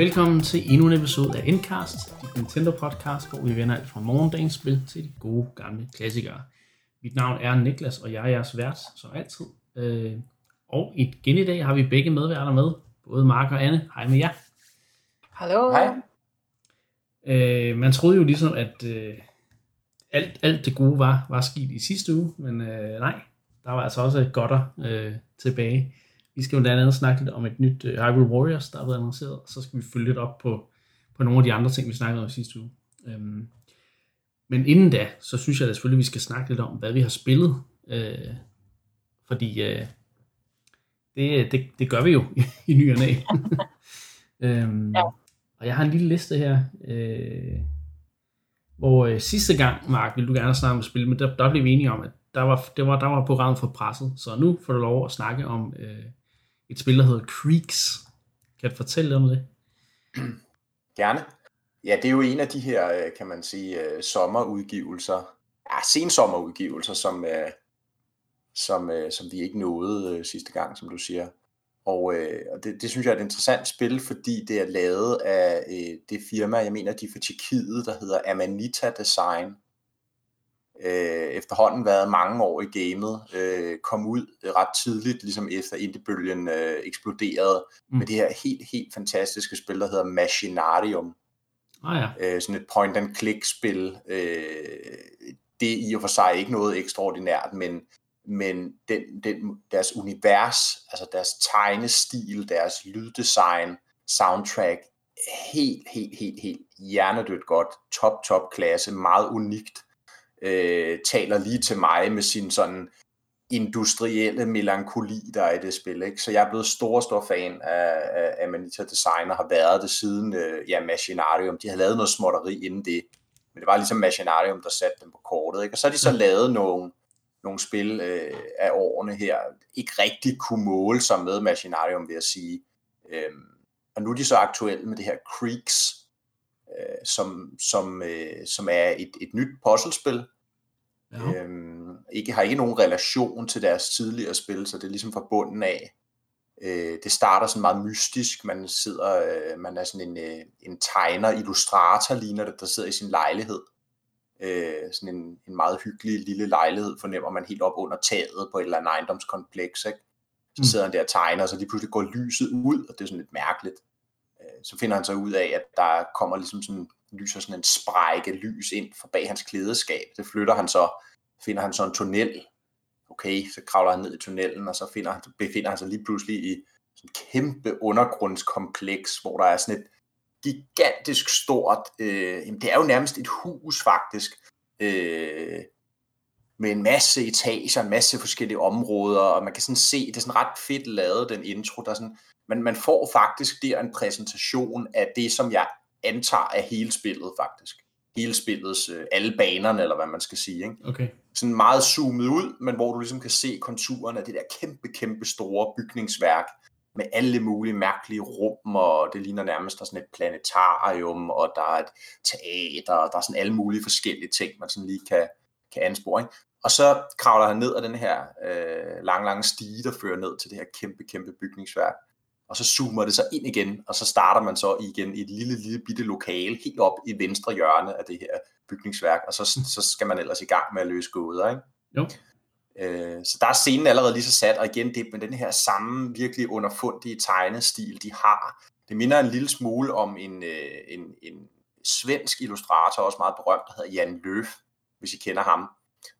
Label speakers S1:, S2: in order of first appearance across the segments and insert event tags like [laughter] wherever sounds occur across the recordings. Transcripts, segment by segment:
S1: Velkommen til endnu en episode af Endcast, dit Nintendo podcast, hvor vi vender alt fra morgendagens spil til de gode gamle klassikere. Mit navn er Niklas, og jeg er jeres vært, som altid. Øh, og igen i dag har vi begge medværter med, både Mark og Anne. Hej med jer.
S2: Hallo.
S3: Hej.
S1: Øh, man troede jo ligesom, at øh, alt, alt det gode var, var sket i sidste uge, men øh, nej, der var altså også godter øh, tilbage. Vi skal jo blandt andet snakke lidt om et nyt øh, Hyrule Warriors, der er blevet annonceret, og så skal vi følge lidt op på, på nogle af de andre ting, vi snakkede om i sidste uge. Øhm, men inden da, så synes jeg da selvfølgelig, at vi skal snakke lidt om, hvad vi har spillet. Øh, fordi øh, det, det, det gør vi jo [laughs] i ny og næ. [laughs] øhm,
S2: Ja.
S1: Og jeg har en lille liste her, øh, hvor øh, sidste gang, Mark, ville du gerne snakke om spil, men der, der blev vi enige om, at der var, det var, der var programmet for presset. Så nu får du lov at snakke om øh, et spil, der hedder Creeks. Kan du fortælle om det?
S3: Gerne. Ja, det er jo en af de her, øh, kan man sige, øh, sommerudgivelser, ja, sensommerudgivelser, som, øh, som, som vi ikke nåede sidste gang, som du siger. Og, øh, og det, det synes jeg er et interessant spil, fordi det er lavet af øh, det firma, jeg mener, de er fra Tjekkiet, der hedder Amanita Design. Øh, efterhånden været mange år i gamet, øh, kom ud ret tidligt, ligesom efter indiebølgen øh, eksploderede,
S1: mm.
S3: med det her helt, helt fantastiske spil, der hedder Machinarium.
S1: Ah ja,
S3: øh, sådan et point-and-click-spil. Øh, det er i og for sig ikke noget ekstraordinært, men, men den, den, deres univers, altså deres tegnestil, deres lyddesign, soundtrack, helt, helt, helt, helt hjernedødt godt, top, top klasse, meget unikt, øh, taler lige til mig med sin sådan industrielle melankoli, der er i det spil. Ikke? Så jeg er blevet stor, stor fan af, af, af Manita Design, og har været det siden øh, ja, Machinarium. De har lavet noget småtteri inden det, men det var ligesom Machinarium, der satte dem på kortet. Ikke? Og så har de så lavet nogle, nogle spil øh, af årene her, ikke rigtig kunne måle sig med Machinarium, vil jeg sige. Øhm, og nu er de så aktuelle med det her Creeks, øh, som, som, øh, som er et, et nyt puzzlespil,
S1: ja.
S3: Øhm, ikke, har ikke nogen relation til deres tidligere spil, så det er ligesom fra bunden af. Øh, det starter sådan meget mystisk. Man sidder, øh, man er sådan en, øh, en tegner, illustrator ligner det, der sidder i sin lejlighed. Øh, sådan en, en meget hyggelig lille lejlighed, fornemmer man helt op under taget på et eller andet ejendomskompleks. Ikke? Så
S1: Mm.
S3: sidder han der og tegner, og så lige pludselig går lyset ud, og det er sådan lidt mærkeligt. Øh, så finder han så ud af, at der kommer ligesom sådan, lyser sådan en sprække lys ind fra bag hans klædeskab. Det flytter han så, finder han så en tunnel. Okay, så kravler han ned i tunnelen, og så finder han, befinder han sig lige pludselig i sådan et kæmpe undergrundskompleks, hvor der er sådan et gigantisk stort, øh, jamen det er jo nærmest et hus faktisk, øh, med en masse etager, en masse forskellige områder, og man kan sådan se, det er sådan ret fedt lavet, den intro, der er sådan, men man får faktisk der en præsentation af det, som jeg antager er hele spillet faktisk. Hele spillets, øh, alle banerne, eller hvad man skal sige. Ikke?
S1: Okay.
S3: Sådan meget zoomet ud, men hvor du ligesom kan se konturerne af det der kæmpe, kæmpe store bygningsværk, med alle mulige mærkelige rum, og det ligner nærmest der er sådan et planetarium, og der er et teater, og der er sådan alle mulige forskellige ting, man sådan lige kan, kan anspore. Ikke? Og så kravler han ned ad den her øh, lang, lange stige, der fører ned til det her kæmpe, kæmpe bygningsværk. Og så zoomer det så ind igen, og så starter man så igen i et lille, lille bitte lokale, helt op i venstre hjørne af det her bygningsværk, og så, så skal man ellers i gang med at løse gåder, ikke?
S1: Jo.
S3: Øh, så der er scenen allerede lige så sat, og igen det med den her samme virkelig underfundige tegnestil, de har. Det minder en lille smule om en, øh, en, en svensk illustrator, også meget berømt, der hedder Jan Løf, hvis I kender ham,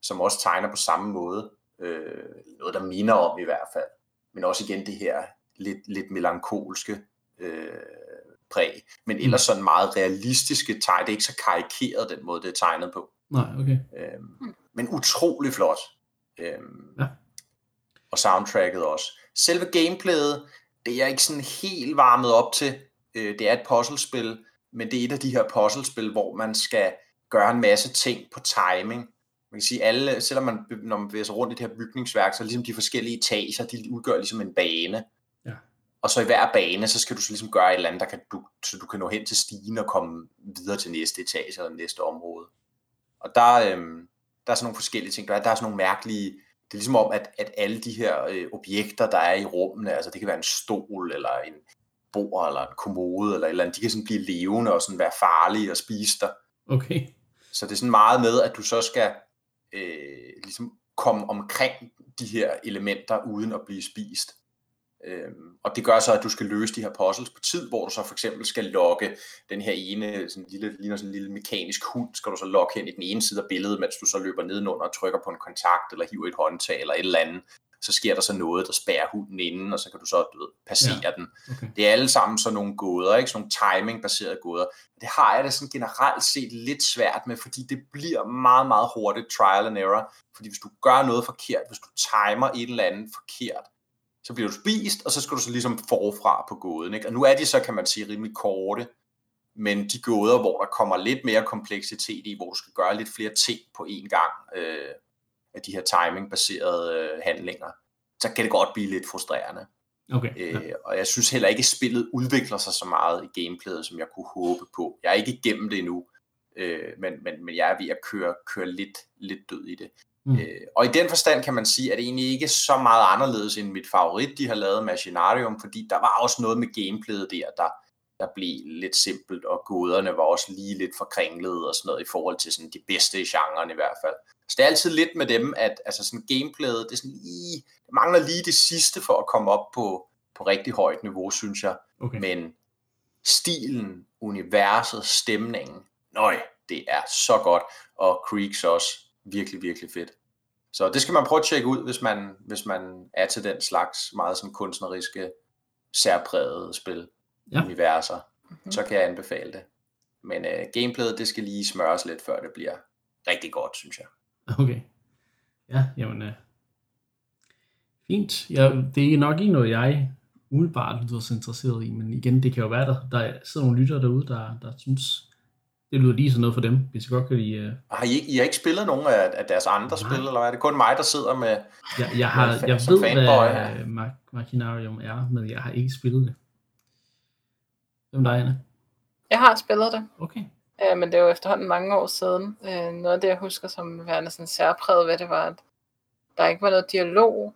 S3: som også tegner på samme måde. Øh, noget, der minder om i hvert fald. Men også igen det her lidt, lidt melankolske øh, præg. Men ellers sådan meget realistiske tegn. Det er ikke så karikeret den måde, det er tegnet på.
S1: Nej, okay.
S3: Øhm, men utrolig flot. Øhm,
S1: Ja.
S3: Og soundtracket også. Selve gameplayet, det er jeg ikke sådan helt varmet op til. Øh, det er et puzzlespil, men det er et af de her puzzlespil, hvor man skal gøre en masse ting på timing. Man kan sige, alle, selvom man, når man bevæger sig rundt i det her bygningsværk, så er ligesom de forskellige etager, de udgør ligesom en bane.
S1: Ja.
S3: Og så i hver bane, så skal du så ligesom gøre et eller andet, der kan, du, så du kan nå hen til stigen og komme videre til næste etage eller næste område. Og der, øhm, der er sådan nogle forskellige ting. Der er, der er sådan nogle mærkelige... Det er ligesom om, at, at alle de her øh, objekter, der er i rummene, altså det kan være en stol, eller en, bord eller en kommode eller et eller andet, de kan sådan blive levende og sådan være farlige og spise dig.
S1: Okay.
S3: Så det er sådan meget med, at du så skal øh, ligesom komme omkring de her elementer uden at blive spist. Øhm, og det gør så, at du skal løse de her puzzles på tid, hvor du så for eksempel skal lokke den her ene, sådan lille, ligner sådan en lille mekanisk hund, skal du så lokke hen i den ene side af billedet, mens du så løber nedenunder og trykker på en kontakt, eller hiver et håndtag, eller et eller andet. Så sker der så noget, der spærrer hunden inden, og så kan du så du ved, passere ja. den.
S1: okay.
S3: Det er alle sammen sådan nogle gåder, ikke? Sådan nogle timing-baserede gåder. Det har jeg det sådan generelt set lidt svært med, fordi det bliver meget, meget hurtigt trial and error. Fordi hvis du gør noget forkert, hvis du timer et eller andet forkert, så bliver du spist, og så skal du så ligesom forfra på gåden. Ikke? Og nu er de så, kan man sige, rimelig korte, men de gåder, hvor der kommer lidt mere kompleksitet i, hvor du skal gøre lidt flere ting på én gang, øh, af de her timing-baserede øh, handlinger, så kan det godt blive lidt frustrerende.
S1: Okay.
S3: Øh, og jeg synes heller ikke, at spillet udvikler sig så meget i gameplayet, som jeg kunne håbe på. Jeg er ikke igennem det endnu, øh, men, men, men jeg er ved at køre, køre lidt, lidt død i det. Mm. Øh, og i den forstand kan man sige, at det egentlig ikke er så meget anderledes end mit favorit, de har lavet Machinarium, fordi der var også noget med gameplayet der, der, der blev lidt simpelt, og gåderne var også lige lidt forkringlede og sådan noget i forhold til sådan de bedste i genren i hvert fald. Så det er altid lidt med dem, at altså sådan gameplayet, det, er sådan lige, det mangler lige det sidste for at komme op på, på rigtig højt niveau, synes jeg.
S1: Okay.
S3: Men stilen, universet, stemningen, nøj, det er så godt, og Creeks også virkelig, virkelig fedt. Så det skal man prøve at tjekke ud, hvis man, hvis man er til den slags meget som kunstneriske, særprægede spil,
S1: Ja.
S3: universer.
S2: Mhm.
S3: Så kan jeg anbefale det. Men øh, gameplayet, det skal lige smøres lidt, før det bliver rigtig godt, synes jeg.
S1: Okay. Ja, jamen... Øh, fint. Ja, det er nok ikke noget, jeg umiddelbart lyder så interesseret i, men igen, det kan jo være, der, der sidder nogle lyttere derude, der, der synes, det lyder lige sådan noget for dem, hvis I godt kan lide... Øh,
S3: Har I, ikke- I har ikke spillet nogen af, af deres andre
S1: Nej.
S3: spil, eller er det kun mig, der sidder med...
S1: jeg, jeg, har,
S3: fa-
S1: jeg ved,
S3: fanboy,
S1: hvad
S3: ja.
S1: Mac- Machinarium er, men jeg har ikke spillet det. Hvem der er, Anne?
S2: Jeg har spillet det,
S1: Okay.
S2: øh, men det er jo efterhånden mange år siden. Øh, noget af det, jeg husker som værende sådan særpræget ved det, var, at der ikke var noget dialog.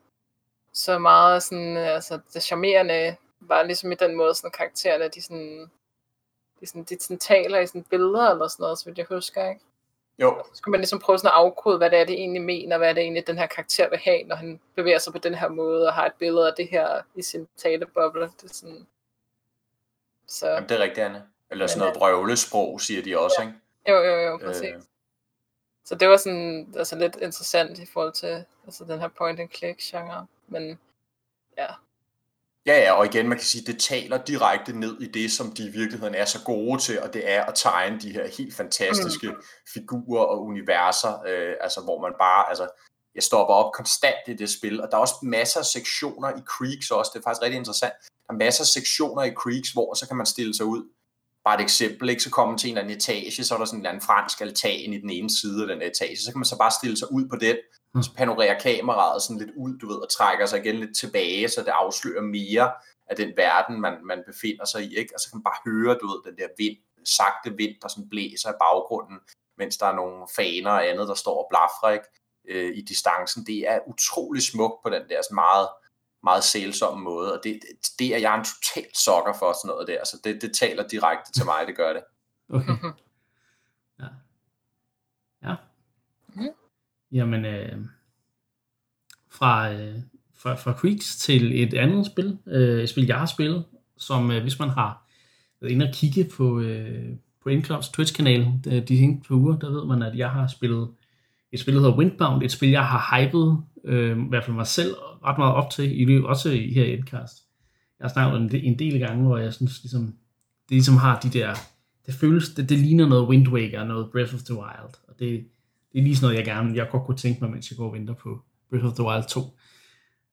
S2: Så meget sådan, øh, altså det charmerende var ligesom i den måde, sådan karaktererne, de sådan, de sådan, de sådan taler i sådan billeder eller sådan noget, så vidt jeg husker, ikke?
S3: Jo,
S2: Så skal man ligesom prøve sådan at afkode, hvad det er, det egentlig mener, hvad er det egentlig, den her karakter vil have, når han bevæger sig på den her måde, og har et billede af det her i sin taleboble. Det er sådan... Så
S3: jamen, det er rigtigt, Anne. Eller sådan noget vrøvlesprog, siger de også, ikke?
S2: jo, jo, jo, præcis.
S3: Øh,
S2: Så det var sådan altså lidt interessant i forhold til altså den her point and click genre. Men ja,
S3: Ja, ja, og igen, man kan sige, det taler direkte ned i det, som de i virkeligheden er så gode til, og det er at tegne de her helt fantastiske mm. figurer og universer, øh, altså hvor man bare, altså, jeg stopper op konstant i det spil, og der er også masser af sektioner i Creeks også, det er faktisk rigtig interessant, der er masser af sektioner i Creeks, hvor så kan man stille sig ud, bare et eksempel, ikke? så kommer til en eller anden etage, så er der sådan en eller anden fransk altan i den ene side af den etage, så kan man så bare stille sig ud på den, og så panorerer kameraet sådan lidt ud, du ved, og trækker sig igen lidt tilbage, så det afslører mere af den verden, man, man befinder sig i, ikke? Og så kan man bare høre, du ved, den der vind, sagte vind, der sådan blæser i baggrunden, mens der er nogle faner og andet, der står og blafrer, ikke? Øh, i distancen. Det er utrolig smukt på den der sådan meget, meget sælsomme måde, og det, det, det er jeg en total sokker for sådan noget der, så det, det taler direkte til mig, det gør det.
S1: Okay. [laughs] Ja. Ja.
S2: Mhm.
S1: Jamen, øh, fra, øh, fra, fra Creeks til et andet spil, øh, et spil, jeg har spillet, som øh, hvis man har været inde og kigge på, øh, på Inclubs Twitch-kanal de, de seneste par uger, der ved man, at jeg har spillet et spil, der hedder Windbound, et spil, jeg har hypet, øh, i hvert fald mig selv, ret meget op til, i løbet, også i- her i Endcast. Jeg har snakket en, en del gange, hvor jeg synes, ligesom, det ligesom har de der, det føles, det, det ligner noget Wind Waker, noget Breath of the Wild, og det, det er lige sådan noget, jeg gerne, jeg godt kunne tænke mig, mens jeg går og venter på Breath of the Wild 2. Um,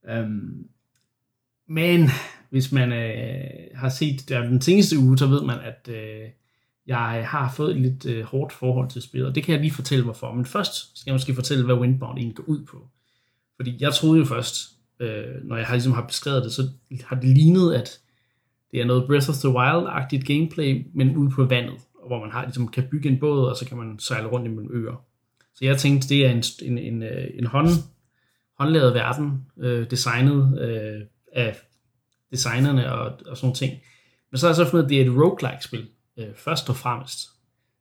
S1: øhm, men hvis man øh, har set der den seneste uge, så ved man, at øh, jeg har fået et lidt øh, hårdt forhold til spillet, og det kan jeg lige fortælle hvorfor. Men først skal jeg måske fortælle, hvad Windbound egentlig går ud på. Fordi jeg troede jo først, øh, når jeg har, ligesom har beskrevet det, så har det lignet, at det er noget Breath of the Wild-agtigt gameplay, men ude på vandet, hvor man har, ligesom, kan bygge en båd, og så kan man sejle rundt imellem øer. Så jeg tænkte, det er en, en, en, øh, en hånd, håndlavet verden, øh, designet øh, af designerne og, og sådan ting. Men så har jeg så fundet, at det er et roguelike-spil, øh, først og fremmest.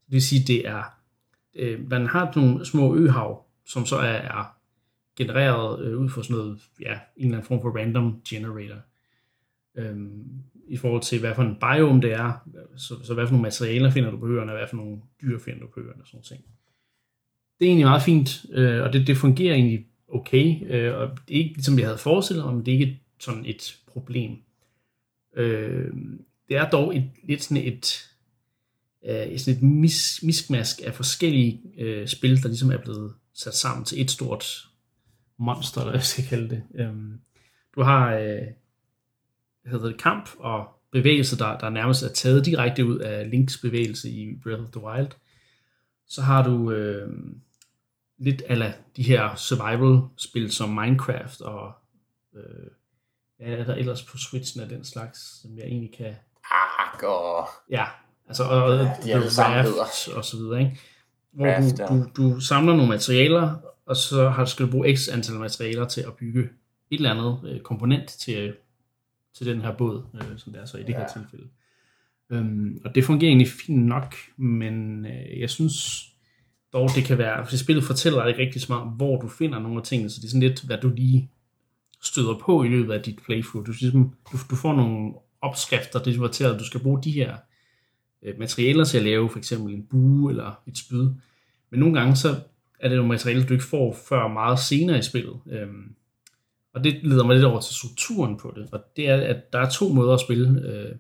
S1: Det vil sige, det er, øh, man har nogle små øhav, som så er, er genereret øh, ud fra sådan noget, ja, en eller anden form for random generator. Øhm, I forhold til, hvad for en biome det er, så, så hvad for nogle materialer finder du på øerne, og hvad for nogle dyr finder du på øerne, og sådan ting. Det er egentlig meget fint, øh, og det, det fungerer egentlig okay, øh, og det er ikke ligesom, som jeg havde forestillet mig, men det er ikke sådan et problem. Øh, det er dog et, lidt sådan et, øh, sådan et mis, miskmask af forskellige øh, spil, der ligesom er blevet sat sammen til et stort monster, eller hvad jeg skal kalde det. Øhm, du har øh, hvad hedder det, kamp og bevægelse, der, der nærmest er taget direkte ud af Links bevægelse i Breath of the Wild. Så har du øh, lidt af de her survival-spil som Minecraft og øh, hvad er der ellers på Switchen af den slags, som jeg egentlig kan...
S3: Ark og...
S1: Ja, altså og,
S3: Ja, de
S1: Raft og så videre, ikke? Hvor
S3: Raft,
S1: du, du, du samler nogle materialer, og så har, skal du bruge x antal materialer til at bygge et eller andet øh, komponent til, til den her båd, øh, som det er så i det her
S3: Ja.
S1: tilfælde. Øhm, og det fungerer egentlig fint nok, men øh, jeg synes dog, det kan være, for spillet fortæller dig ikke rigtig om, hvor du finder nogle af tingene, så det er sådan lidt, hvad du lige støder på i løbet af dit playthrough. Du, ligesom, du, du får nogle opskrifter, det fortæller, at du skal bruge de her øh, materialer til at lave for eksempel en bue eller et spyd. Men nogle gange så er det nogle materialer, du ikke får før meget senere i spillet. Øhm, og det leder mig lidt over til strukturen på det. Og det er, at der er to måder at spille øh,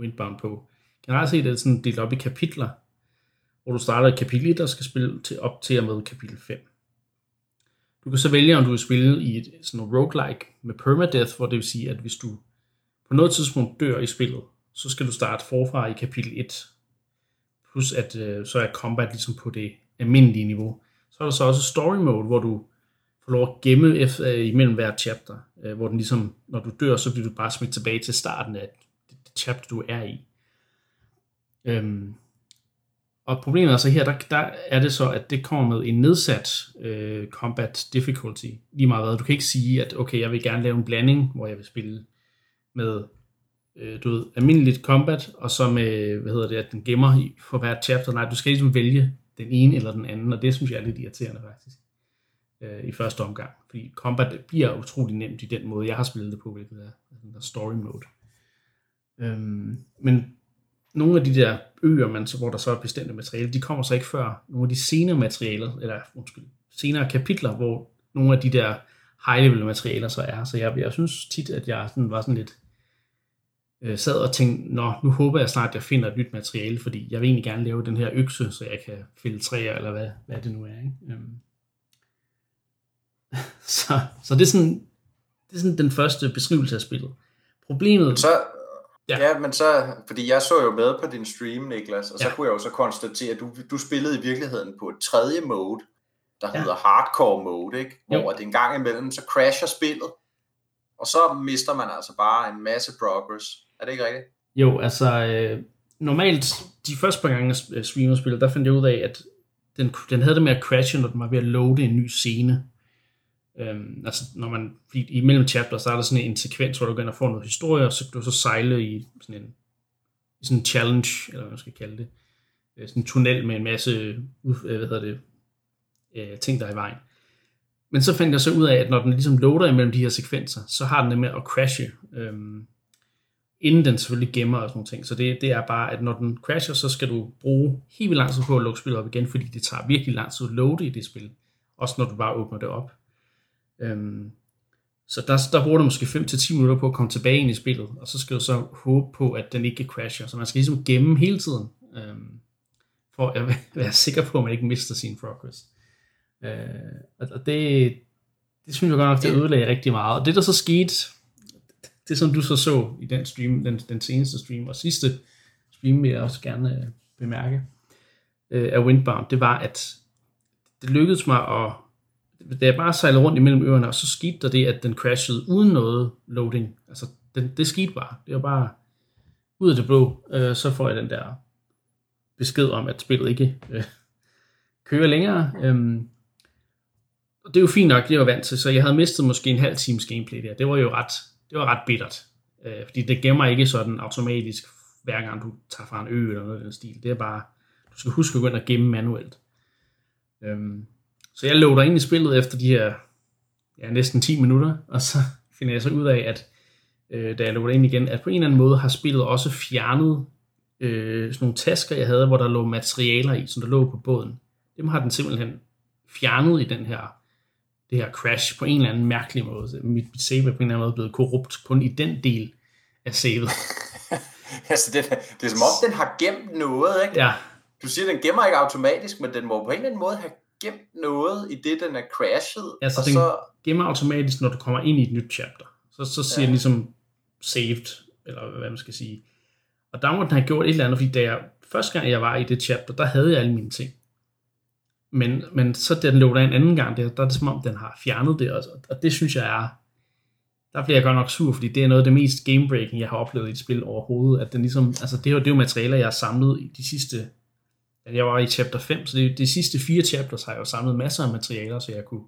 S1: Windbound på. Generelt set er det sådan delt op i kapitler, hvor du starter i kapitel 1 og skal spille til, op til og med kapitel 5. Du kan så vælge, om du vil spille i et sådan noget roguelike med permadeath, hvor det vil sige, at hvis du på noget tidspunkt dør i spillet, så skal du starte forfra i kapitel 1. Plus at øh, så er combat ligesom på det almindelige niveau. Så er der så også story mode, hvor du får lov at gemme efter, øh, imellem hver chapter, øh, hvor den ligesom, når du dør, så bliver du bare smidt tilbage til starten af det, det chapter, du er i. Øhm, og problemet er så her, der, der er det så, at det kommer med en nedsat øh, combat difficulty. Lige meget hvad. Du kan ikke sige, at okay, jeg vil gerne lave en blanding, hvor jeg vil spille med øh, du ved, almindeligt combat, og så med, hvad hedder det, at den gemmer i, for hvert chapter. Nej, du skal ligesom vælge den ene eller den anden, og det synes jeg er lidt irriterende faktisk øh, i første omgang. Fordi combat bliver utrolig nemt i den måde, jeg har spillet det på, hvilket er den der story mode. Øhm, men nogle af de der øer, man, så, hvor der så er bestemte materiale, de kommer så ikke før nogle af de senere materialer, eller undskyld, senere kapitler, hvor nogle af de der high level materialer så er. Så jeg, jeg synes tit, at jeg sådan, var sådan lidt øh, sad og tænkte, nå, nu håber jeg snart, at jeg finder et nyt materiale, fordi jeg vil egentlig gerne lave den her økse, så jeg kan fælde træer, eller hvad, hvad det nu er. Ikke? Øhm. [laughs] Så, så det er sådan, det er sådan den første beskrivelse af spillet. Problemet...
S3: Så,
S1: Ja.
S3: ja. men så, fordi jeg så jo med på din stream, Niklas, og så
S1: Ja.
S3: kunne jeg jo så konstatere, at du, du spillede i virkeligheden på et tredje mode, der
S1: Ja.
S3: hedder hardcore mode, ikke?
S1: Jo.
S3: hvor det en gang imellem, så crasher spillet, og så mister man altså bare en masse progress. Er det ikke rigtigt?
S1: Jo, altså øh, normalt, de første par gange jeg øh, streamede spillet, der fandt jeg ud af, at den, den havde det med at crashe, når den var ved at loade en ny scene. Øhm, altså når man, fordi imellem chapter, så er der sådan en sekvens, hvor du går ind og får noget historie, og så kan du så sejle i sådan en, i sådan en challenge, eller hvad man skal kalde det. Øh, Sådan en tunnel med en masse, uh, hvad hedder det, øh, ting, der er i vejen. Men så fandt jeg så ud af, at når den ligesom loader imellem de her sekvenser, så har den det med at crashe. Øhm, inden den selvfølgelig gemmer og sådan nogle ting. Så det, det er bare, at når den crasher, så skal du bruge helt vildt lang tid på at lukke spillet op igen, fordi det tager virkelig lang tid at loade i det spil. Også når du bare åbner det op. Øhm, så der, der bruger du måske 5-10 minutter på at komme tilbage ind i spillet, og så skal du så håbe på, at den ikke crasher. Så man skal ligesom gemme hele tiden, øhm, for at være [laughs] sikker på, at man ikke mister sin progress. Øh, og det, det synes jeg godt nok, det ødelagde rigtig meget. Og det der så skete, det som du så så i den stream, den, den seneste stream, og sidste stream vil jeg også gerne øh, bemærke, øh, af Windbound, det var, at det lykkedes mig at, da jeg bare sejlede rundt imellem øerne, og så skete der det, at den crashede uden noget loading. Altså, den, det skete bare. Det var bare ud af det blå, øh, så får jeg den der besked om, at spillet ikke øh, kører længere. Øhm, og det er jo fint nok, det jeg var vant til, så jeg havde mistet måske en halv times gameplay der. Det var jo ret, det var ret bittert, øh, fordi det gemmer ikke sådan automatisk hver gang du tager fra en ø eller noget af den stil. Det er bare, du skal huske at gå ind og gemme manuelt. Øhm, så jeg lå ind i spillet efter de her ja, næsten 10 minutter, og så [laughs] finder jeg så ud af, at øh, da jeg lå ind igen, at på en eller anden måde har spillet også fjernet øh, sådan nogle tasker, jeg havde, hvor der lå materialer i, som der lå på båden. Dem har den simpelthen fjernet i den her det her crash på en eller anden mærkelig måde. Mit, mit save er på en eller anden måde blevet korrupt kun i den del af savet. [laughs]
S3: altså det, det er som om, den har gemt noget, ikke?
S1: Ja.
S3: Du siger, den gemmer ikke automatisk, men den må på en eller anden måde have gemt noget i det, den er crashet.
S1: Ja, så
S3: og
S1: den
S3: så,
S1: gemmer automatisk, når du kommer ind i et nyt chapter. Så, så siger
S3: Ja.
S1: ja. den ligesom saved, eller hvad man skal sige. Og der må den have gjort et eller andet, fordi da jeg, første gang jeg var i det chapter, der havde jeg alle mine ting. Men, men så da den lå der en anden gang, der, der er det som om, den har fjernet det også. Og det synes jeg er, der bliver jeg godt nok sur, fordi det er noget af det mest gamebreaking, jeg har oplevet i et spil overhovedet. At den ligesom, altså det er jo, det er jo materialer, jeg har samlet i de sidste, at jeg var i chapter 5, så det, de sidste fire chapters har jeg jo samlet masser af materialer, så jeg kunne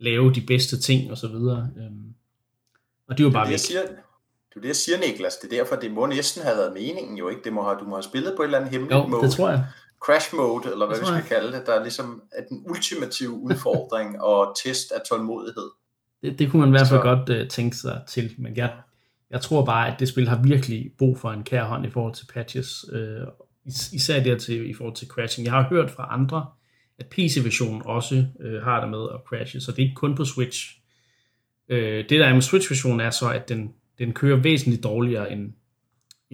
S1: lave de bedste ting og så videre. Øhm, og det er jo bare
S3: det,
S1: væk.
S3: siger, det er det, jeg siger, Niklas. Det er derfor, det må næsten have været meningen jo ikke. Det må have, du må have spillet på et eller andet hemmeligt
S1: Jo,
S3: mode.
S1: det tror jeg.
S3: Crash mode, eller hvad vi skal kalde det, der er ligesom er den ultimative udfordring [laughs] og test af tålmodighed.
S1: Det, det kunne man i hvert fald
S3: Så-
S1: godt uh, tænke sig til, men jeg, jeg tror bare, at det spil har virkelig brug for en kær hånd i forhold til patches, øh, is- især der til, i forhold til crashing. Jeg har hørt fra andre, at PC-versionen også øh, har det med at crashe, så det er ikke kun på Switch. Øh, det der er med Switch-versionen er så, at den, den kører væsentligt dårligere end,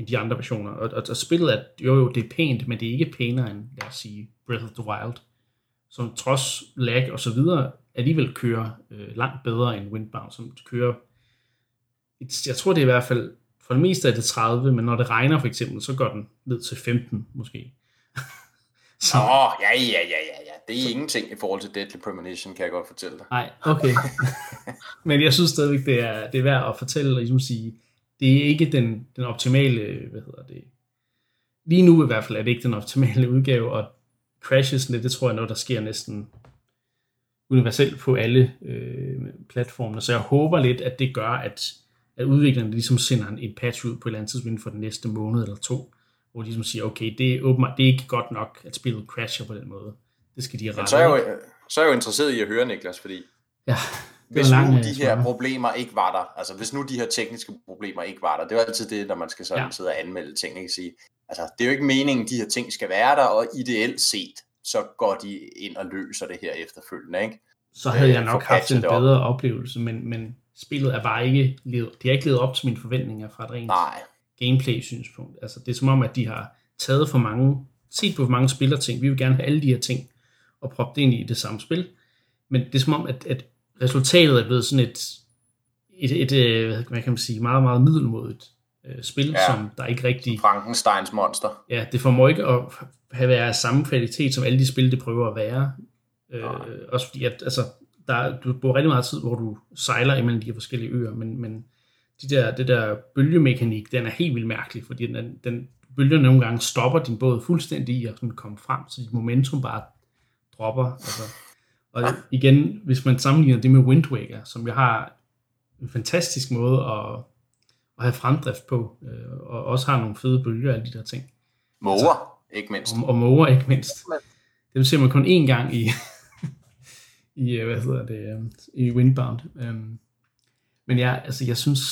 S1: end de andre versioner. Og, og, og spillet er, jo jo, det er pænt, men det er ikke pænere end, lad os sige, Breath of the Wild, som trods lag og så videre, alligevel kører øh, langt bedre end Windbound, som kører, et- jeg tror det er i hvert fald, for det meste er det 30, men når det regner for eksempel, så går den ned til 15 måske. [laughs] så,
S3: Åh, ja, ja, ja, ja, ja. Det er ingenting i forhold til Deadly Premonition, kan jeg godt fortælle dig.
S1: Nej, okay. [laughs] [laughs] Men jeg synes stadigvæk, det er, det er værd at fortælle og ligesom sige, det er ikke den, den optimale, hvad hedder det, lige nu i hvert fald er det ikke den optimale [laughs] udgave, og crashesne, det tror jeg er noget, der sker næsten universelt på alle øh, platformene, så jeg håber lidt, at det gør, at, at udviklerne ligesom sender en, en patch ud på et eller andet tidspunkt inden for den næste måned eller to, hvor de ligesom siger, okay, det er, åbenbart, det er ikke godt nok, at spillet crasher på den måde. Det skal de rette.
S3: Men så er, jeg jo, så er jeg jo interesseret i at høre, Niklas, fordi
S1: ja,
S3: hvis
S1: lang,
S3: nu de her problemer ikke var der, altså hvis nu de her tekniske problemer ikke var der, det er jo altid det, når man skal sådan
S1: Ja.
S3: sidde og anmelde ting, ikke sige, altså det er jo ikke meningen, de her ting skal være der, og ideelt set, så går de ind og løser det her efterfølgende, ikke?
S1: så havde jeg
S3: øh,
S1: nok
S3: få
S1: haft en
S3: det op.
S1: bedre oplevelse, men, men spillet er bare ikke levet, de har ikke levet op til mine forventninger fra et rent
S3: Nej,
S1: gameplay-synspunkt. Altså, det er som om, at de har taget for mange, set på for mange spillerting. Vi vil gerne have alle de her ting og proppe det ind i det samme spil. Men det er som om, at, at resultatet er blevet sådan et, et, et, et hvad kan man sige, meget, meget middelmodigt øh, spil,
S3: Ja.
S1: som der ikke rigtig
S3: Frankensteins monster.
S1: ja, det formår ikke at have været samme kvalitet, som alle de spil, det prøver at være. Øh,
S3: Nej.
S1: også fordi, at, altså, der, du bruger rigtig meget tid, hvor du sejler imellem de her forskellige øer, men, men de der, det der bølgemekanik, den er helt vildt mærkelig, fordi den, den bølgerne nogle gange stopper din båd fuldstændig i at sådan komme frem, så dit momentum bare dropper. Altså. Og igen, hvis man sammenligner det med Wind Waker, som jo har en fantastisk måde at, at have fremdrift på, øh, og også har nogle fede bølger og alle de der ting.
S3: Måger, ikke mindst.
S1: Og, og måger ikke mindst. Dem ser man kun én gang i, [laughs] i øh, hvad hedder det, øh, i Windbound. Um, men ja, altså jeg synes,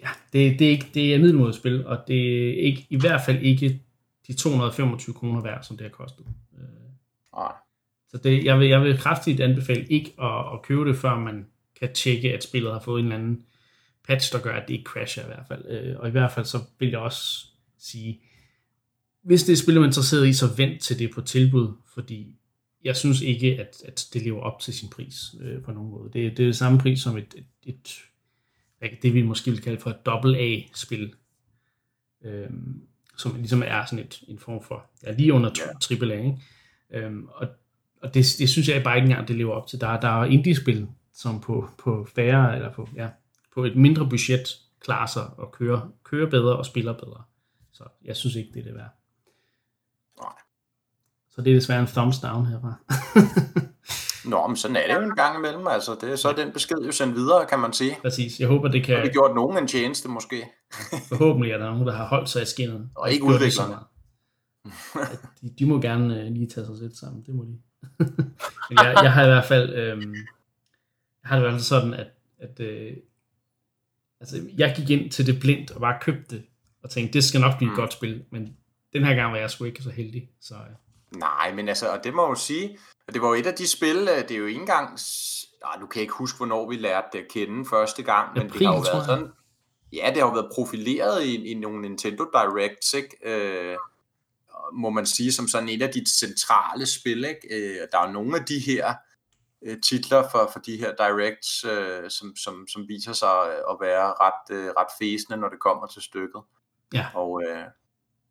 S1: ja, det, det, er ikke, det er middelmodigt spil, og det er ikke, i hvert fald ikke de 225 kroner værd, som det har kostet. Øh,
S3: Nej.
S1: Så det, jeg, vil, jeg vil kraftigt anbefale ikke at, at købe det, før man kan tjekke, at spillet har fået en eller anden patch, der gør, at det ikke crasher i hvert fald. Øh, og i hvert fald så vil jeg også sige, hvis det er spil, man er interesseret i, så vent til det på tilbud, fordi jeg synes ikke, at, at det lever op til sin pris øh, på nogen måde. Det, det er det samme pris som et, et, et hvad- det vi måske vil kalde for et dobbelt A-spil, øh, som ligesom er sådan et, en form for, ja, lige under
S3: Ja.
S1: AAA, ikke? Øhm, og og det, det synes jeg bare ikke engang, det lever op til. Der, er- der er indie-spil, som på, på færre, eller på, ja, på et mindre budget, klarer sig og kører, kører bedre og spiller bedre. Så jeg synes ikke, det er det værd.
S3: Nej.
S1: Så det er desværre en thumbs down herfra. [laughs]
S3: Nå, men sådan er det jo en gang imellem. Altså, det er så den besked jo sendt videre, kan man sige.
S1: Præcis. Jeg håber, det kan...
S3: Har det gjort nogen en tjeneste, måske? [laughs]
S1: Forhåbentlig er der nogen, der har holdt sig i skinnet.
S3: Og ikke udviklerne.
S1: de, de må gerne uh, lige tage sig lidt sammen. Det må de. Jeg, jeg har i hvert fald... Jeg har det i hvert fald sådan, at, at øh, altså, jeg gik ind til det blindt og bare købte det, og tænkte, det skal nok blive et mm. godt spil, men den her gang var jeg sgu ikke så heldig. Så, øh.
S3: Nej, men altså, og det må jeg jo sige, at det var jo et af de spil, øh, det er jo ikke engang, nej, du kan ikke huske, hvornår vi lærte det at kende første gang, men April, det har jo været sådan, ja, det har jo været profileret i, i nogle Nintendo Directs, ikke? Øh, må man sige, som sådan et af de centrale spil, ikke? Øh, der er nogle af de her øh, titler for, for de her directs, øh, som, som, som viser sig at være ret, øh, ret fæsende, når det kommer til stykket.
S1: Ja.
S3: Og, øh,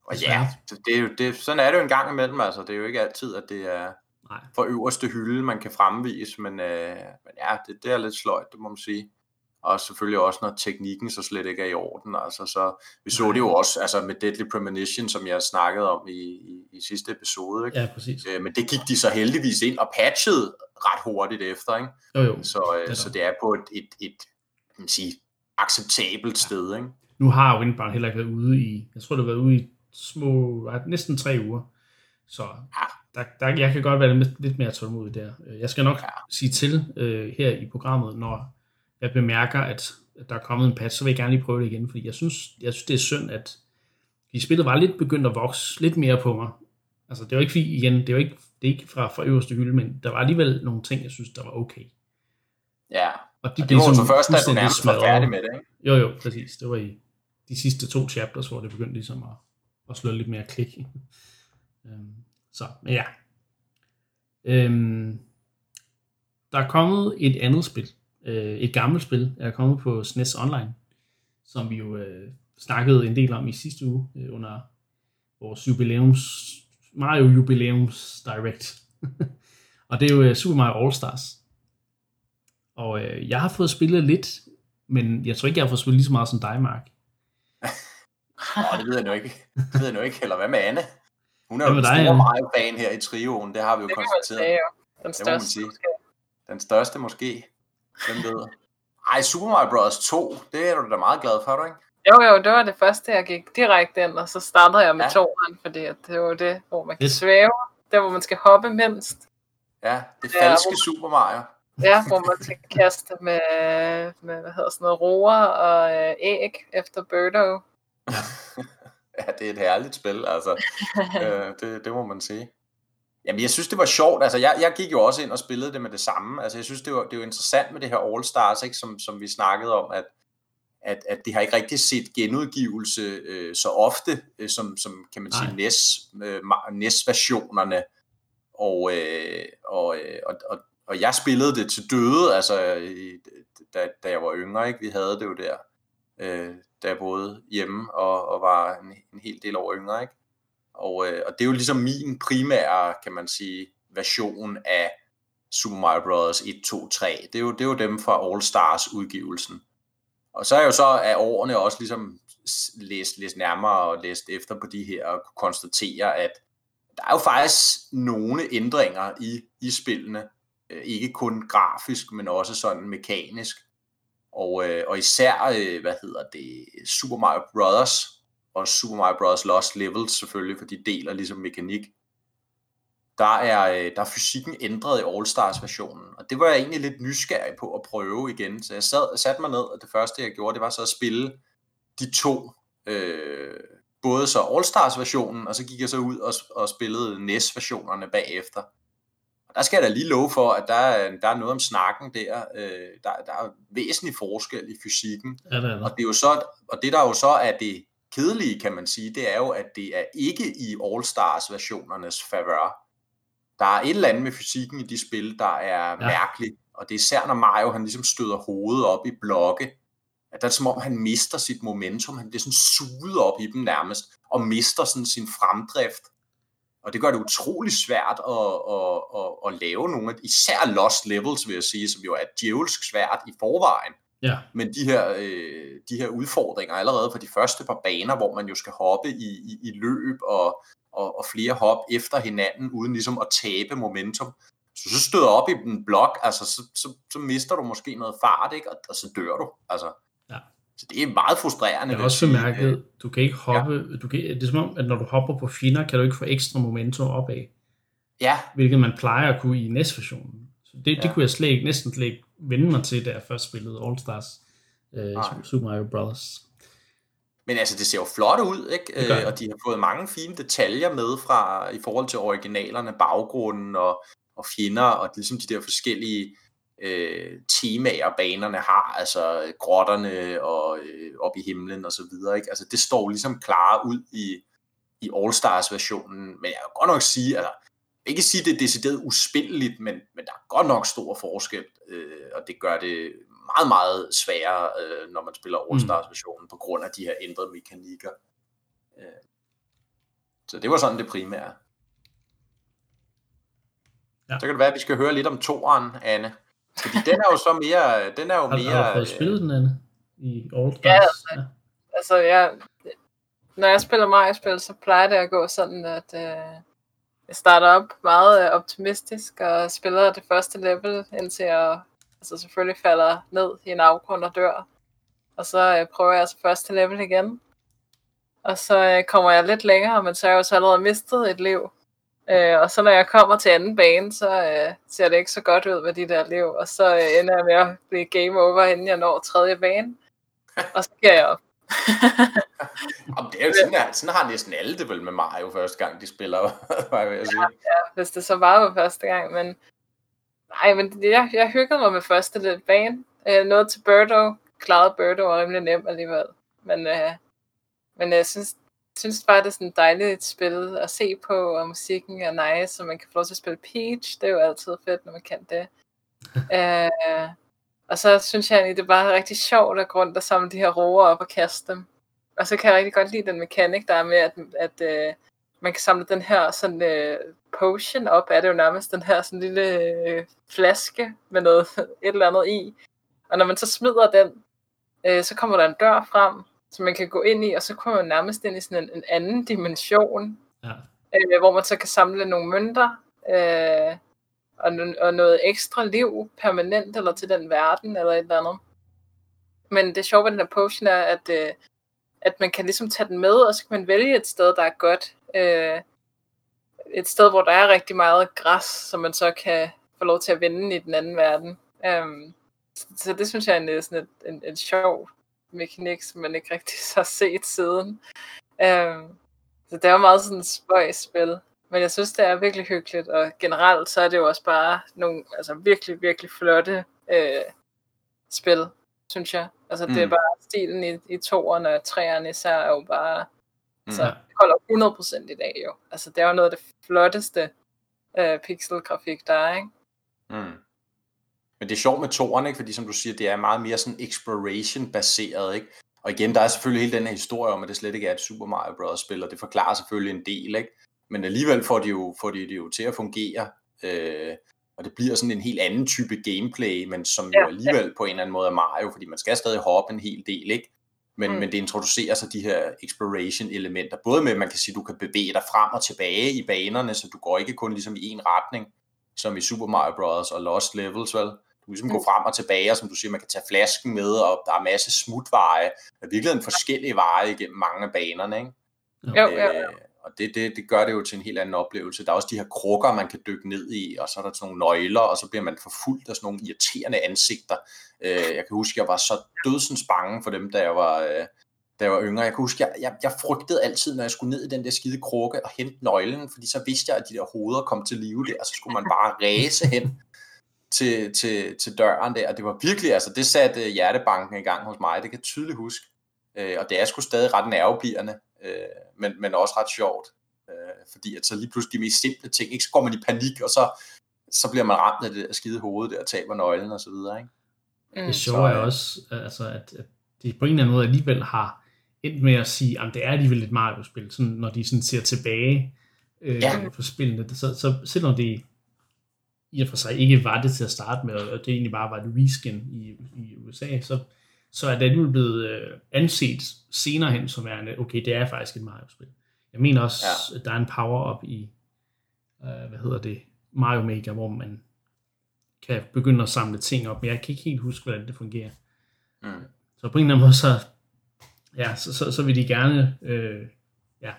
S3: og ja, det, det er jo, det, sådan er det jo en gang imellem, altså. Det er jo ikke altid, at det er Nej. for øverste hylde, man kan fremvise, men, øh, men ja, det, det er lidt sløjt, det må man sige. Og selvfølgelig også, når teknikken så slet ikke er i orden. Altså, så vi så det jo også altså med Deadly Premonition, som jeg snakkede om i, i, i sidste episode. Ikke?
S1: Ja, præcis.
S3: Øh, men det gik de så heldigvis ind og patchede ret hurtigt efter. Ikke?
S1: Jo, jo.
S3: Så, øh, det så det er på et, et, et man sige, acceptabelt ja. sted. Ikke?
S1: Nu har Windbound heller ikke været ude i, jeg tror det har været ude i små, næsten tre uger. Så der, der, jeg kan godt være lidt, lidt mere tålmodig der. Jeg skal nok ja. sige til øh, her i programmet, når jeg bemærker, at, der er kommet en patch, så vil jeg gerne lige prøve det igen, fordi jeg synes, jeg synes det er synd, at de spillet var lidt begyndt at vokse lidt mere på mig. Altså, det var ikke fordi, igen, det var ikke, det er ikke fra, fra øverste hylde, men der var alligevel nogle ting, jeg synes, der var okay.
S3: Ja, og, de og det var så først, da du nærmest var færdig med det, ikke?
S1: Jo, jo, præcis. Det var i de sidste to chapters, hvor det begyndte ligesom at, at slå lidt mere klik. [laughs] øhm, så, men ja. Øhm, der er kommet et andet spil, øh, et gammelt spil, er kommet på SNES Online, som vi jo øh, snakkede en del om i sidste uge øh, under vores jubilæums, Mario Jubilæums Direct. [laughs] og det er jo øh, Super Mario All Stars. Og øh, jeg har fået spillet lidt, men jeg tror ikke, jeg har fået spillet lige så meget som dig, Mark.
S3: oh, det ved jeg nu ikke. Det ved jeg nu ikke. Eller hvad med Anne? Hun er jo en stor Mario-fan her i trioen, det har vi jo det konstateret.
S2: Sige, ja. Den største,
S3: måske. Den største måske. Hvem ved? Ej, Super Mario Bros. 2, det er du da meget glad for, du ikke?
S2: Jo, jo, det var det første, jeg gik direkte ind, og så startede jeg med ja. toeren, fordi det var det, hvor man kan svæve, der hvor man skal hoppe mindst.
S3: Ja, det falske ja, Super Mario.
S2: Ja, hvor man skal [laughs] kaste med, med hvad hedder sådan noget, roer og øh, æg efter Birdo. [laughs]
S3: ja, det er et herligt spil, altså. [laughs] øh, det, det må man sige. Jamen, jeg synes, det var sjovt. Altså, jeg, jeg gik jo også ind og spillede det med det samme. Altså, jeg synes, det var, det var interessant med det her All Stars, ikke? Som, som vi snakkede om, at, at, at det har ikke rigtig set genudgivelse øh, så ofte, øh, som, som kan man sige, NES, øh, NES-versionerne. Og, øh, og, øh, og, og, og jeg spillede det til døde, altså, i, da, da jeg var yngre, ikke? Vi havde det jo der, øh, da jeg boede hjemme og, og var en, en hel del år yngre, ikke? Og, øh, og det er jo ligesom min primære, kan man sige, version af Super Mario Bros. 1, 2, 3. Det er jo, det er jo dem fra All Stars udgivelsen. Og så er jeg jo så af årene også ligesom læst, læst nærmere og læst efter på de her og kunne konstatere, at der er jo faktisk nogle ændringer i, i spillene. Øh, ikke kun grafisk, men også sådan mekanisk. Og, øh, og især, øh, hvad hedder det, Super Mario Bros og Super Mario Bros. Lost Levels selvfølgelig, for de deler ligesom mekanik. Der er, øh, der er fysikken ændret i All-Stars versionen, og det var jeg egentlig lidt nysgerrig på at prøve igen. Så jeg sad, satte mig ned, og det første jeg gjorde, det var så at spille de to, øh, både så All-Stars versionen, og så gik jeg så ud og, og spillede NES versionerne bagefter. Og der skal jeg da lige love for, at der, der er noget om snakken der. Øh, der, der er væsentlig forskel i fysikken.
S1: Ja, det er
S3: Og, det er jo så, og det der jo så er det kedelige, kan man sige, det er jo, at det er ikke i All-Stars versionernes favør. Der er et eller andet med fysikken i de spil, der er ja. mærkeligt, og det er især når Mario han ligesom støder hovedet op i blokke, at det er som om han mister sit momentum, han bliver sådan suget op i dem nærmest, og mister sådan sin fremdrift. Og det gør det utrolig svært at, at, at, at lave nogle af, især Lost Levels vil jeg sige, som jo er djævelsk svært i forvejen.
S1: Ja.
S3: Men de her, øh, de her udfordringer allerede på de første par baner, hvor man jo skal hoppe i, i, i løb og, og, og flere hop efter hinanden, uden ligesom at tabe momentum, så så støder op i en blok, altså, så, så, så mister du måske noget fart, ikke? Og, og så dør du. Altså.
S1: Ja.
S3: Så det er meget frustrerende.
S1: Jeg har også bemærket, du kan ikke hoppe, ja. du kan, det er som om, at når du hopper på fjender, kan du ikke få ekstra momentum opad.
S3: Ja.
S1: Hvilket man plejer at kunne i NES-versionen. Så det, ja. det kunne jeg slet ikke, næsten slet ikke vende mig til, da jeg først spillede All Stars uh, Super Mario Bros.
S3: Men altså, det ser jo flot ud, ikke? Øh, og de har fået mange fine detaljer med fra i forhold til originalerne, baggrunden og, og fjender, og ligesom de der forskellige øh, temaer, banerne har, altså grotterne og øh, op i himlen og så videre, ikke? Altså, det står ligesom klare ud i, i All Stars versionen, men jeg kan godt nok sige, altså, ikke sige, det er decideret uspilleligt, men, men der er godt nok stor forskel, øh, og det gør det meget, meget sværere, øh, når man spiller All Stars versionen, mm. på grund af de her ændrede mekanikker. Øh. Så det var sådan det primære. Ja. Så kan det være, at vi skal høre lidt om toeren, Anne. Fordi den er jo så mere... Den er jo
S1: har,
S3: mere
S1: har du fået spillet den, Anne? I All Stars?
S2: Ja, altså, ja. altså jeg, når jeg spiller Mario-spil, så plejer det at gå sådan, at øh, starter op meget øh, optimistisk og spiller det første level, indtil jeg altså selvfølgelig falder ned i en afgrund og dør. Og så øh, prøver jeg altså første level igen. Og så øh, kommer jeg lidt længere, men så har jeg jo så allerede mistet et liv. Øh, og så når jeg kommer til anden bane, så øh, ser det ikke så godt ud med de der liv. Og så øh, ender jeg med at blive game over, inden jeg når tredje bane. Og så giver jeg op. [laughs]
S3: Jamen, det er jo sådan, at, sådan har næsten alle det vel med Mario første gang, de spiller, [laughs] var jeg ved at sige.
S2: Ja, ja, hvis det så var på første gang, men nej, men jeg, jeg hyggede mig med første lidt bane. Øh, noget til Birdo, klarede Birdo var rimelig nem alligevel, men, øh, men jeg synes, synes bare, det er sådan et dejligt spil at se på, og musikken er nice, så man kan få lov til at spille Peach, det er jo altid fedt, når man kan det. [laughs] øh, og så synes jeg egentlig, det er bare rigtig sjovt at gå rundt og samle de her roer op og kaste dem. Og så kan jeg rigtig godt lide den mekanik, der er med, at, at øh, man kan samle den her sådan øh, potion op, er det jo nærmest den her sådan lille øh, flaske med noget, [laughs] et eller andet i. Og når man så smider den, øh, så kommer der en dør frem, som man kan gå ind i, og så kommer man nærmest ind i sådan en, en anden dimension,
S1: ja.
S2: øh, hvor man så kan samle nogle mønter, øh, og, og noget ekstra liv permanent, eller til den verden, eller et eller andet. Men det sjove ved den her potion er, at, øh, at man kan ligesom tage den med, og så kan man vælge et sted, der er godt. Øh, et sted, hvor der er rigtig meget græs, som man så kan få lov til at vende i den anden verden. Øh, så, så det synes jeg er sådan et, en, en sjov mekanik, som man ikke rigtig [laughs] har set siden. Øh, så det er jo meget sådan et spøjs spil. Men jeg synes, det er virkelig hyggeligt, og generelt så er det jo også bare nogle altså, virkelig, virkelig flotte øh, spil, synes jeg. Altså mm. det er mm. bare stilen i, i toerne og træerne især er jo bare, mm. så det holder 100% i dag jo. Altså det er jo noget af det flotteste øh, pixelgrafik, der er, ikke?
S3: Mm. Men det er sjovt med toerne, ikke? fordi som du siger, det er meget mere sådan exploration-baseret, ikke? Og igen, der er selvfølgelig hele den her historie om, at det slet ikke er et Super Mario Bros. spil, og det forklarer selvfølgelig en del, ikke? Men alligevel får de jo, får de det jo til at fungere, øh, og det bliver sådan en helt anden type gameplay, men som ja, jo alligevel ja. på en eller anden måde er Mario, fordi man skal stadig hoppe en hel del, ikke? Men, mm. men det introducerer så de her exploration elementer, både med, at man kan sige, at du kan bevæge dig frem og tilbage i banerne, så du går ikke kun ligesom i en retning, som i Super Mario Bros. og Lost Levels, vel? Du ligesom mm. går frem og tilbage, og som du siger, man kan tage flasken med, og der er masse smutveje, der er virkelig en forskellige veje igennem mange af banerne, ikke?
S2: Jo, jo, jo.
S3: Og det, det, det gør det jo til en helt anden oplevelse. Der er også de her krukker, man kan dykke ned i, og så er der sådan nogle nøgler, og så bliver man forfulgt af sådan nogle irriterende ansigter. Øh, jeg kan huske, jeg var så dødsens bange for dem, da jeg var, øh, da jeg var yngre. Jeg kan huske, jeg, jeg, jeg frygtede altid, når jeg skulle ned i den der skide krukke og hente nøglen, fordi så vidste jeg, at de der hoveder kom til live der, og så skulle man bare [laughs] ræse hen til, til, til døren der. Og det var virkelig, altså det satte hjertebanken i gang hos mig, det kan jeg tydeligt huske. Øh, og det er sgu stadig ret nervepirrende øh, men, men også ret sjovt, øh, fordi at så lige pludselig de mest simple ting, ikke, så går man i panik, og så, så bliver man ramt af det der skide hoved der, og taber nøglen og så videre, ikke?
S1: Mm. Det sjove er også, altså, at, at de på en eller anden måde alligevel har endt med at sige, at det er alligevel et Mario-spil, sådan, når de sådan ser tilbage øh, ja. på spillene. Så, så selvom det i og for sig ikke var det til at starte med, og det egentlig bare var et reskin i, i USA, så, så er det alligevel blevet øh, anset senere hen som værende, okay, det er faktisk et Mario-spil. Jeg mener også, ja. at der er en power-up i, øh, hvad hedder det, Mario Maker, hvor man kan begynde at samle ting op, men jeg kan ikke helt huske, hvordan det fungerer.
S3: Mm.
S1: Så på en eller anden måde, så, ja, så, så, så vil de gerne øh, ja,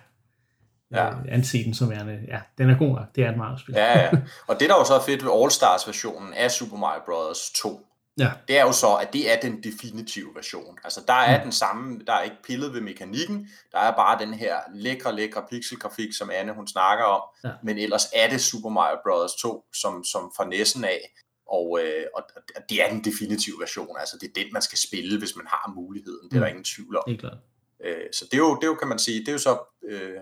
S3: Ja.
S1: Øh, anse den som værende, ja, den er god nok, det er et Mario-spil.
S3: Ja, ja. Og det, der jo så er fedt ved All-Stars-versionen af Super Mario Bros. 2,
S1: ja.
S3: det er jo så, at det er den definitive version. Altså, der er
S1: Mm.
S3: den samme, der er ikke pillet ved mekanikken, der er bare den her lækre, lækre pixelgrafik, som Anne, hun snakker om,
S1: Ja.
S3: men ellers er det Super Mario Bros. 2, som, som fra næsen af, og, øh, og og det er den definitive version, altså det er den, man skal spille, hvis man har muligheden, det er der
S1: Mm.
S3: ingen tvivl om.
S1: Helt klart.
S3: Øh, så det er, jo, det er jo, kan man sige, det er jo så, øh,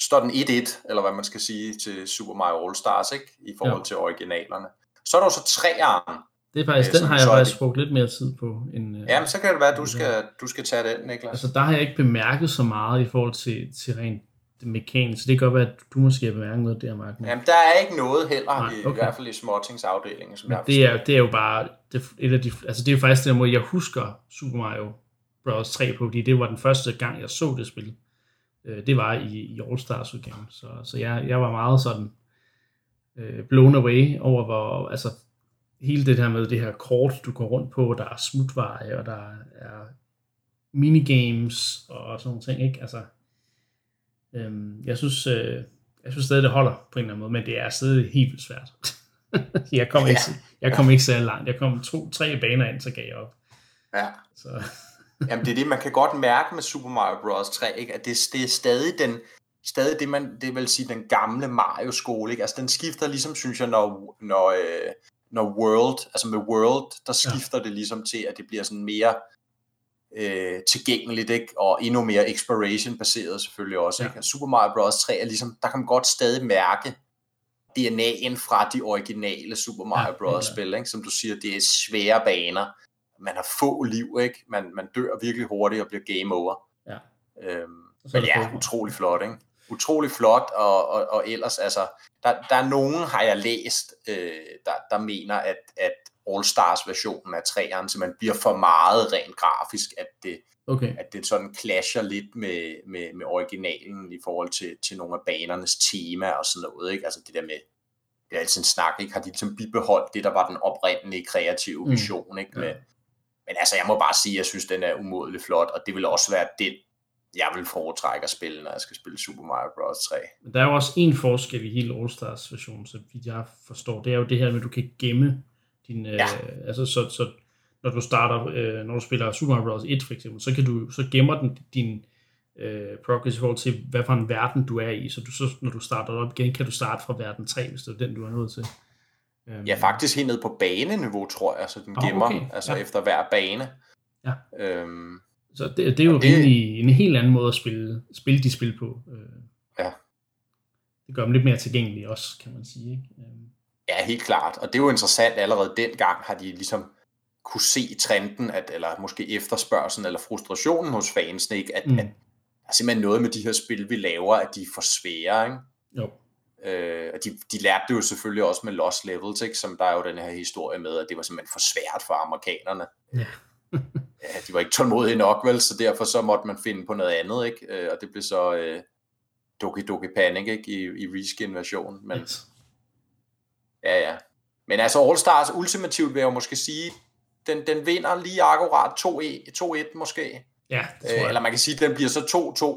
S3: står den 1-1, eller hvad man skal sige, til Super Mario All-Stars, ikke? I forhold
S1: Jo.
S3: til originalerne. Så er der jo så treeren.
S1: Det er faktisk,
S3: Øh,
S1: den har jeg
S3: så
S1: faktisk brugt lidt mere tid på. End, øh,
S3: Jamen, så kan det være, at du skal, du skal tage den, Niklas.
S1: Altså, der har jeg ikke bemærket så meget i forhold til, til rent det mekaniske. Det kan godt være, at du måske har bemærket noget der, Mark. men-
S3: Jamen, der er ikke noget heller,
S1: Nej,
S3: i, i
S1: okay.
S3: hvert fald i småtingsafdelingen, som
S1: Men
S3: jeg
S1: det er, det er jo bare det, et af de, altså det er jo faktisk den måde, jeg husker Super Mario Bros. 3 på, fordi det var den første gang, jeg så det spil. Øh, Det var i, i All Stars udgaven, så, så jeg, jeg var meget sådan øh, blown away over, hvor, altså hele det her med det her kort, du går rundt på, der er smutveje, og der er minigames og sådan nogle ting, ikke? Altså, øhm, jeg synes, øh, jeg synes stadig, det holder på en eller anden måde, men det er stadig helt vildt svært. [laughs] jeg kom ikke, jeg kom ikke særlig langt. Jeg kom to, tre baner ind, så gav jeg op.
S3: Ja.
S1: Så, [laughs]
S3: Jamen, det er det, man kan godt mærke med Super Mario Bros. 3, ikke? at det, det er stadig den, stadig det, man, det vil sige den gamle Mario-skole, ikke? Altså, den skifter ligesom, synes jeg, når, når, øh, når World, altså med World, der skifter ja. det ligesom til, at det bliver sådan mere øh, tilgængeligt, ikke? Og endnu mere exploration-baseret selvfølgelig også,
S1: Ja.
S3: ikke? Og Super Mario Bros. 3 er ligesom, der kan man godt stadig mærke DNA'en fra de originale Super Mario
S1: Ja,
S3: Bros.
S1: ja.
S3: spil, ikke? Som du siger, det er svære baner. Man har få liv, ikke? Man, man dør virkelig hurtigt og bliver game over.
S1: Ja.
S3: Øhm,
S1: er
S3: men ja, utrolig flot, ikke? Utrolig flot, og, og, og ellers, altså, der, der er nogen, har jeg læst, øh, der, der mener, at, at All-Stars-versionen af træerne simpelthen bliver for meget rent grafisk, at det,
S1: okay.
S3: at det sådan clasher lidt med, med, med originalen i forhold til, til nogle af banernes tema og sådan noget, ikke? Altså det der med, det er altid en snak, ikke? Har de ligesom bibeholdt det, der var den oprindelige kreative
S1: Mm.
S3: vision, ikke? Med,
S1: Ja.
S3: Men altså, jeg må bare sige, at jeg synes, den er umådelig flot, og det vil også være den, jeg vil foretrække at spille, når jeg skal spille Super Mario Bros. 3.
S1: Men der er jo også en forskel i hele All Stars versionen, så vidt jeg forstår. Det er jo det her med, at du kan gemme din...
S3: Ja.
S1: Øh, altså, så, så når du starter, øh, når du spiller Super Mario Bros. 1 for eksempel, så, kan du, så gemmer den din øh, progress i forhold til, hvad for en verden du er i. Så, du, så når du starter op igen, kan du starte fra verden 3, hvis det er den, du er nået til. Øhm,
S3: Ja, faktisk helt ned på baneniveau, tror jeg, så den
S1: Ah,
S3: gemmer,
S1: okay.
S3: altså
S1: Ja.
S3: efter hver bane.
S1: Ja.
S3: Øhm,
S1: Så det, det er jo
S3: det-
S1: rimelig en helt anden måde at spille, spille de spil på. Øh,
S3: Ja.
S1: Det gør dem lidt mere tilgængelige også, kan man sige. Ikke? Øhm,
S3: Ja, helt klart. Og det er jo interessant, allerede dengang har de ligesom kunne se trenden, at, eller måske efterspørgselen eller frustrationen hos fansene, ikke? At,
S1: mm.
S3: at der er simpelthen noget med de her spil, vi laver, at de er for svære. Ikke?
S1: jo.
S3: Øh, og de, de lærte det jo selvfølgelig også med Lost Levels, ikke? som der er jo den her historie med, at det var simpelthen for svært for amerikanerne.
S1: Ja. [laughs]
S3: ja, de var ikke tålmodige nok, vel, så derfor så måtte man finde på noget andet, ikke? Øh, og det blev så øh, Doki Doki Panic ikke? i, i reskin-versionen. Men,
S1: Yes.
S3: Ja, ja. Men altså All Stars ultimativt vil jeg jo måske sige, den, den vinder lige akkurat 2-1 måske.
S1: Ja, det tror
S3: Øh,
S1: jeg.
S3: eller man kan sige, at den bliver så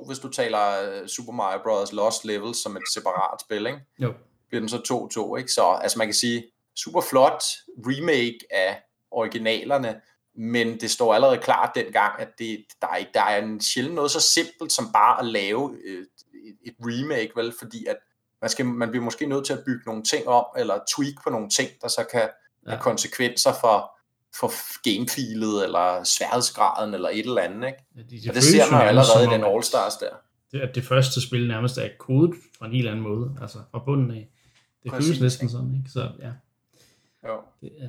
S3: 2-2, hvis du taler øh, Super Mario Bros. Lost Levels som et separat spil, ikke?
S1: Jo.
S3: Bliver den så 2-2, ikke? Så altså man kan sige, super flot remake af originalerne, men det står allerede klart dengang, at det, der, er, ikke- der er en sjældent noget så simpelt som bare at lave øh, et, et remake, vel? Fordi at man, skal, man bliver måske nødt til at bygge nogle ting om, eller tweak på nogle ting, der så kan ja. have konsekvenser for, for gamefilet, eller sværhedsgraden, eller et eller andet, ikke?
S1: Ja, de,
S3: Og det ser man jo allerede i den All-Stars der.
S1: Det, at det første spil nærmest er kodet fra en helt anden måde, altså fra bunden af. Det
S3: Præcis,
S1: føles næsten
S3: ikke?
S1: sådan, ikke? Så ja,
S3: Jo.
S1: det er...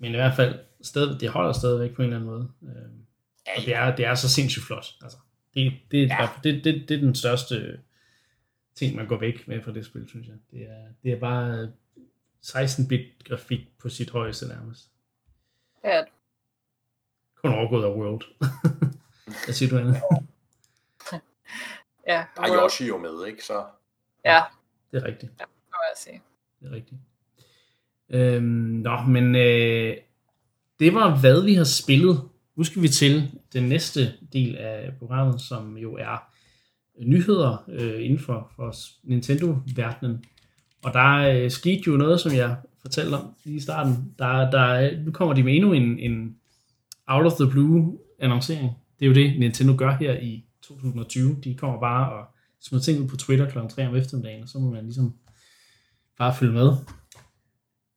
S1: Men i hvert fald, sted, det holder stadigvæk på en eller anden måde. Øhm, og det er, det er så sindssygt flot. Altså, det, det,
S3: Ja.
S1: ja. det, det, det er den største ting, man går væk med fra det spil, synes jeg. Det er, det er bare 16-bit grafik på sit højeste nærmest.
S2: Ja,
S1: Kun overgået af World. [laughs] Hvad siger du, Anna?
S2: ja,
S3: Der er Yoshi jo med, ikke? Så
S2: ja,
S1: Det er rigtigt.
S2: det må jeg sige.
S1: Det er rigtigt. Øhm, nå, men øh, det var, hvad vi har spillet. Nu skal vi til den næste del af programmet, som jo er nyheder øh, inden for, for Nintendo-verdenen. Og der øh, skete jo noget, som jeg fortalte om lige i starten. Der, der, nu kommer de med endnu en, en out of the blue annoncering. Det er jo det, Nintendo gør her i 2020. De kommer bare og smider ting ud på Twitter kl. 3 om eftermiddagen, og så må man ligesom bare følge med.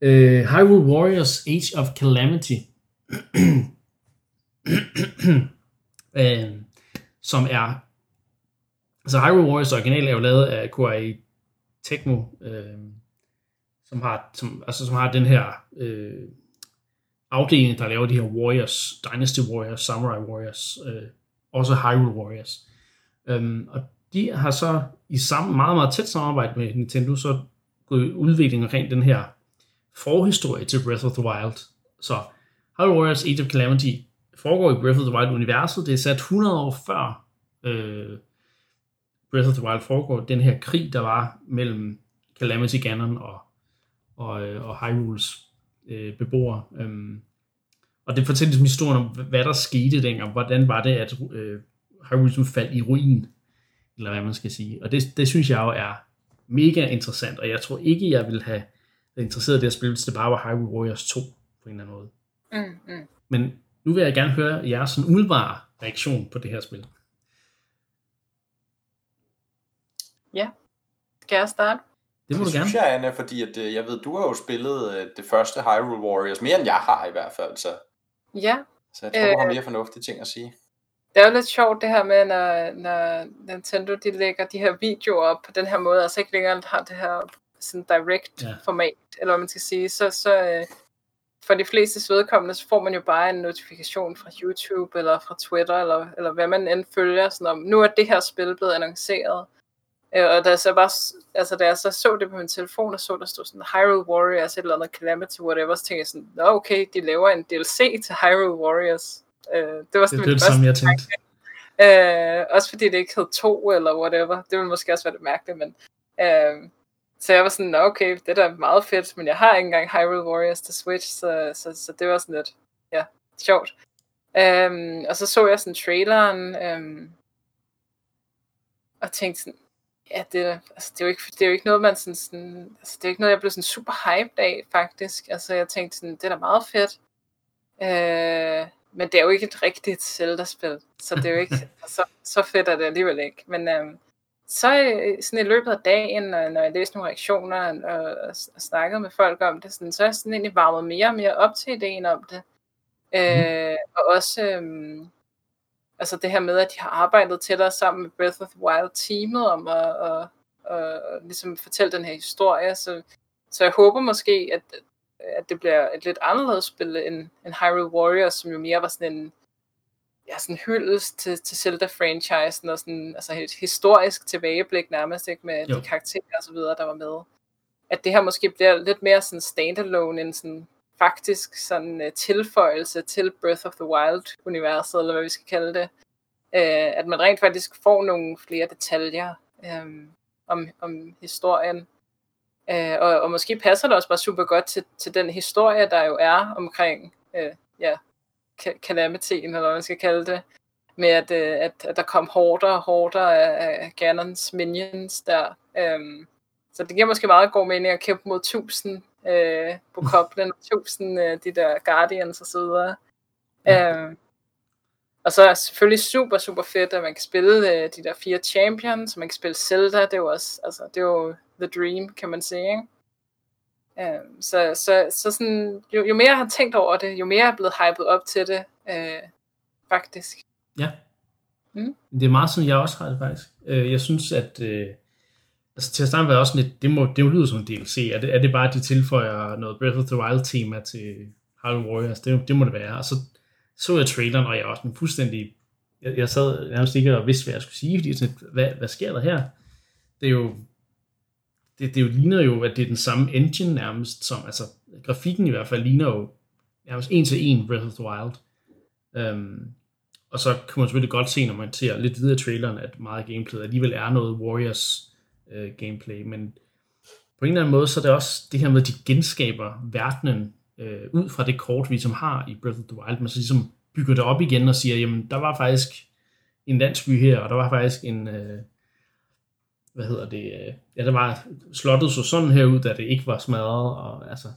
S1: Uh, Hyrule Warriors Age of Calamity. uh, [clears throat] som er altså Hyrule Warriors original er jo lavet af Koei Tecmo, uh, som har, som, altså, som har den her uh, afdeling, der laver de her Warriors, Dynasty Warriors, Samurai Warriors, uh, også Hyrule Warriors. Um, og de har så i sammen, meget, meget tæt samarbejde med Nintendo, så gået udvikling omkring den her forhistorie til Breath of the Wild. Så Hyrule Warriors Age of Calamity foregår i Breath of the Wild-universet. Det er sat 100 år før øh, Breath of the Wild foregår. Den her krig, der var mellem Calamity Ganon og, og, øh, og Hyrules øh, beboere. Øhm, og det fortæller ligesom historien om, hvad der skete dengang. Hvordan var det, at øh, Hyrule ligesom faldt i ruin, eller hvad man skal sige. Og det, det synes jeg jo er mega interessant, og jeg tror ikke, jeg vil have været interesseret i det at spille, hvis det bare var Hyrule Warriors 2 på en eller anden måde.
S2: Mm, mm.
S1: Men nu vil jeg gerne høre jeres sådan umiddelbare reaktion på det her spil.
S2: Ja. Skal jeg starte?
S1: Det må
S3: det
S1: du gerne.
S3: synes jeg, Anna, fordi at, øh, jeg ved, du har jo spillet øh, det første Hyrule Warriors, mere end jeg har i hvert fald, så,
S2: Ja.
S3: så jeg tror, du har
S2: Øh.
S3: mere fornuftige ting at sige.
S2: Det er jo lidt sjovt det her med, når, når Nintendo de lægger de her videoer op på den her måde, altså ikke længere har det her sådan direct
S1: Ja.
S2: format, eller hvad man skal sige, så, så øh, for de fleste vedkommende, så får man jo bare en notifikation fra YouTube eller fra Twitter, eller, eller hvad man end følger, sådan om, nu er det her spil blevet annonceret. Øh, og da så bare, altså da jeg så så det på min telefon, og så der stod sådan Hyrule Warriors, et eller andet Calamity, whatever, så tænkte jeg sådan, nå okay, de laver en DLC til Hyrule Warriors. Øh, det var
S1: Det,
S2: sådan
S1: det
S2: mit
S1: det samme, jeg tænkte.
S2: Øh, også fordi det ikke hed to eller whatever. Det ville måske også være lidt mærkeligt, men... Øh, så jeg var sådan, "Nå, okay, det er da meget fedt, men jeg har ikke engang Hyrule Warriors til Switch, så, så, så det var sådan lidt, ja, sjovt. Øhm, og så så jeg sådan traileren, øhm, og tænkte sådan, ja, det, er- altså, det, er jo ikke, det er jo ikke noget, man sådan, sådan altså, det er jo ikke noget, jeg blev sådan super hyped af, faktisk. Altså, jeg tænkte sådan, det er da meget fedt. Øh, men det er jo ikke et rigtigt Zelda-spil, så det er jo ikke [laughs] så, så fedt er det alligevel ikke. Men øhm, så øh, sådan i løbet af dagen, når, når jeg læste nogle reaktioner og, og, og snakkede med folk om det, sådan, så er jeg sådan egentlig varmet mere og mere op til ideen om det. Øh, og også øhm, altså det her med, at de har arbejdet tættere sammen med Breath of the Wild-teamet om at, at, at, at ligesom fortælle den her historie. Så, så jeg håber måske, at, at det bliver et lidt anderledes spil end, end Hyrule Warriors, som jo mere var sådan en ja, sådan hyldest til, til Zelda-franchisen, og sådan, altså et historisk tilbageblik nærmest, ikke, med
S1: Jo.
S2: de karakterer og så videre, der var med. At det her måske bliver lidt mere sådan standalone, end sådan faktisk sådan uh, tilføjelse til Breath of the Wild-universet, eller hvad vi skal kalde det. Uh, at man rent faktisk får nogle flere detaljer um, om, om historien. Uh, og, og måske passer det også bare super godt til, til den historie, der jo er omkring uh, ja, calamityen, eller hvad man skal kalde det, med at, øh, at, at der kom hårdere og hårdere af, af Ganons minions der. Øhm, så det giver måske meget god mening at kæmpe mod 1000 øh, på [laughs] koblen, 1000 øh, de der Guardians og så videre.
S1: Ja.
S2: Øhm, og så er det selvfølgelig super, super fedt, at man kan spille øh, de der fire champions, man kan spille Zelda, det er jo også, altså, det er jo the dream, kan man sige, ikke? Øhm, så, så, så sådan, jo, jo mere jeg har tænkt over det, jo mere jeg er blevet hypet op til det, øh, faktisk.
S1: Ja.
S2: Mm.
S1: Det er meget sådan, jeg også har det faktisk. Øh, Jeg synes, at øh, altså til at starte med også lidt, det må, det må lyde som en DLC. Er det, er det bare, at de tilføjer noget Breath of the Wild tema til Hyrule Warriors? Det, det må det være. Og så så jeg traileren, og jeg var sådan fuldstændig, jeg, jeg sad nærmest ikke og vidste, hvad jeg skulle sige, fordi sådan, hvad, hvad sker der her? Det er jo, det, det jo ligner jo, at det er den samme engine nærmest, som, altså grafikken i hvert fald ligner jo nærmest en til en Breath of the Wild. Um, og så kan man selvfølgelig godt se, når man ser lidt videre i traileren, at meget af gameplayet alligevel er noget Warriors øh, gameplay, men på på en eller anden måde, så er det også det her med, at de genskaber verdenen øh, ud fra det kort, vi som har i Breath of the Wild, men så ligesom bygger det op igen og siger, jamen, der var faktisk en landsby her, og der var faktisk en, øh, hvad hedder det, øh, ja, der var slottet så sådan her ud, da det ikke var smadret, og altså,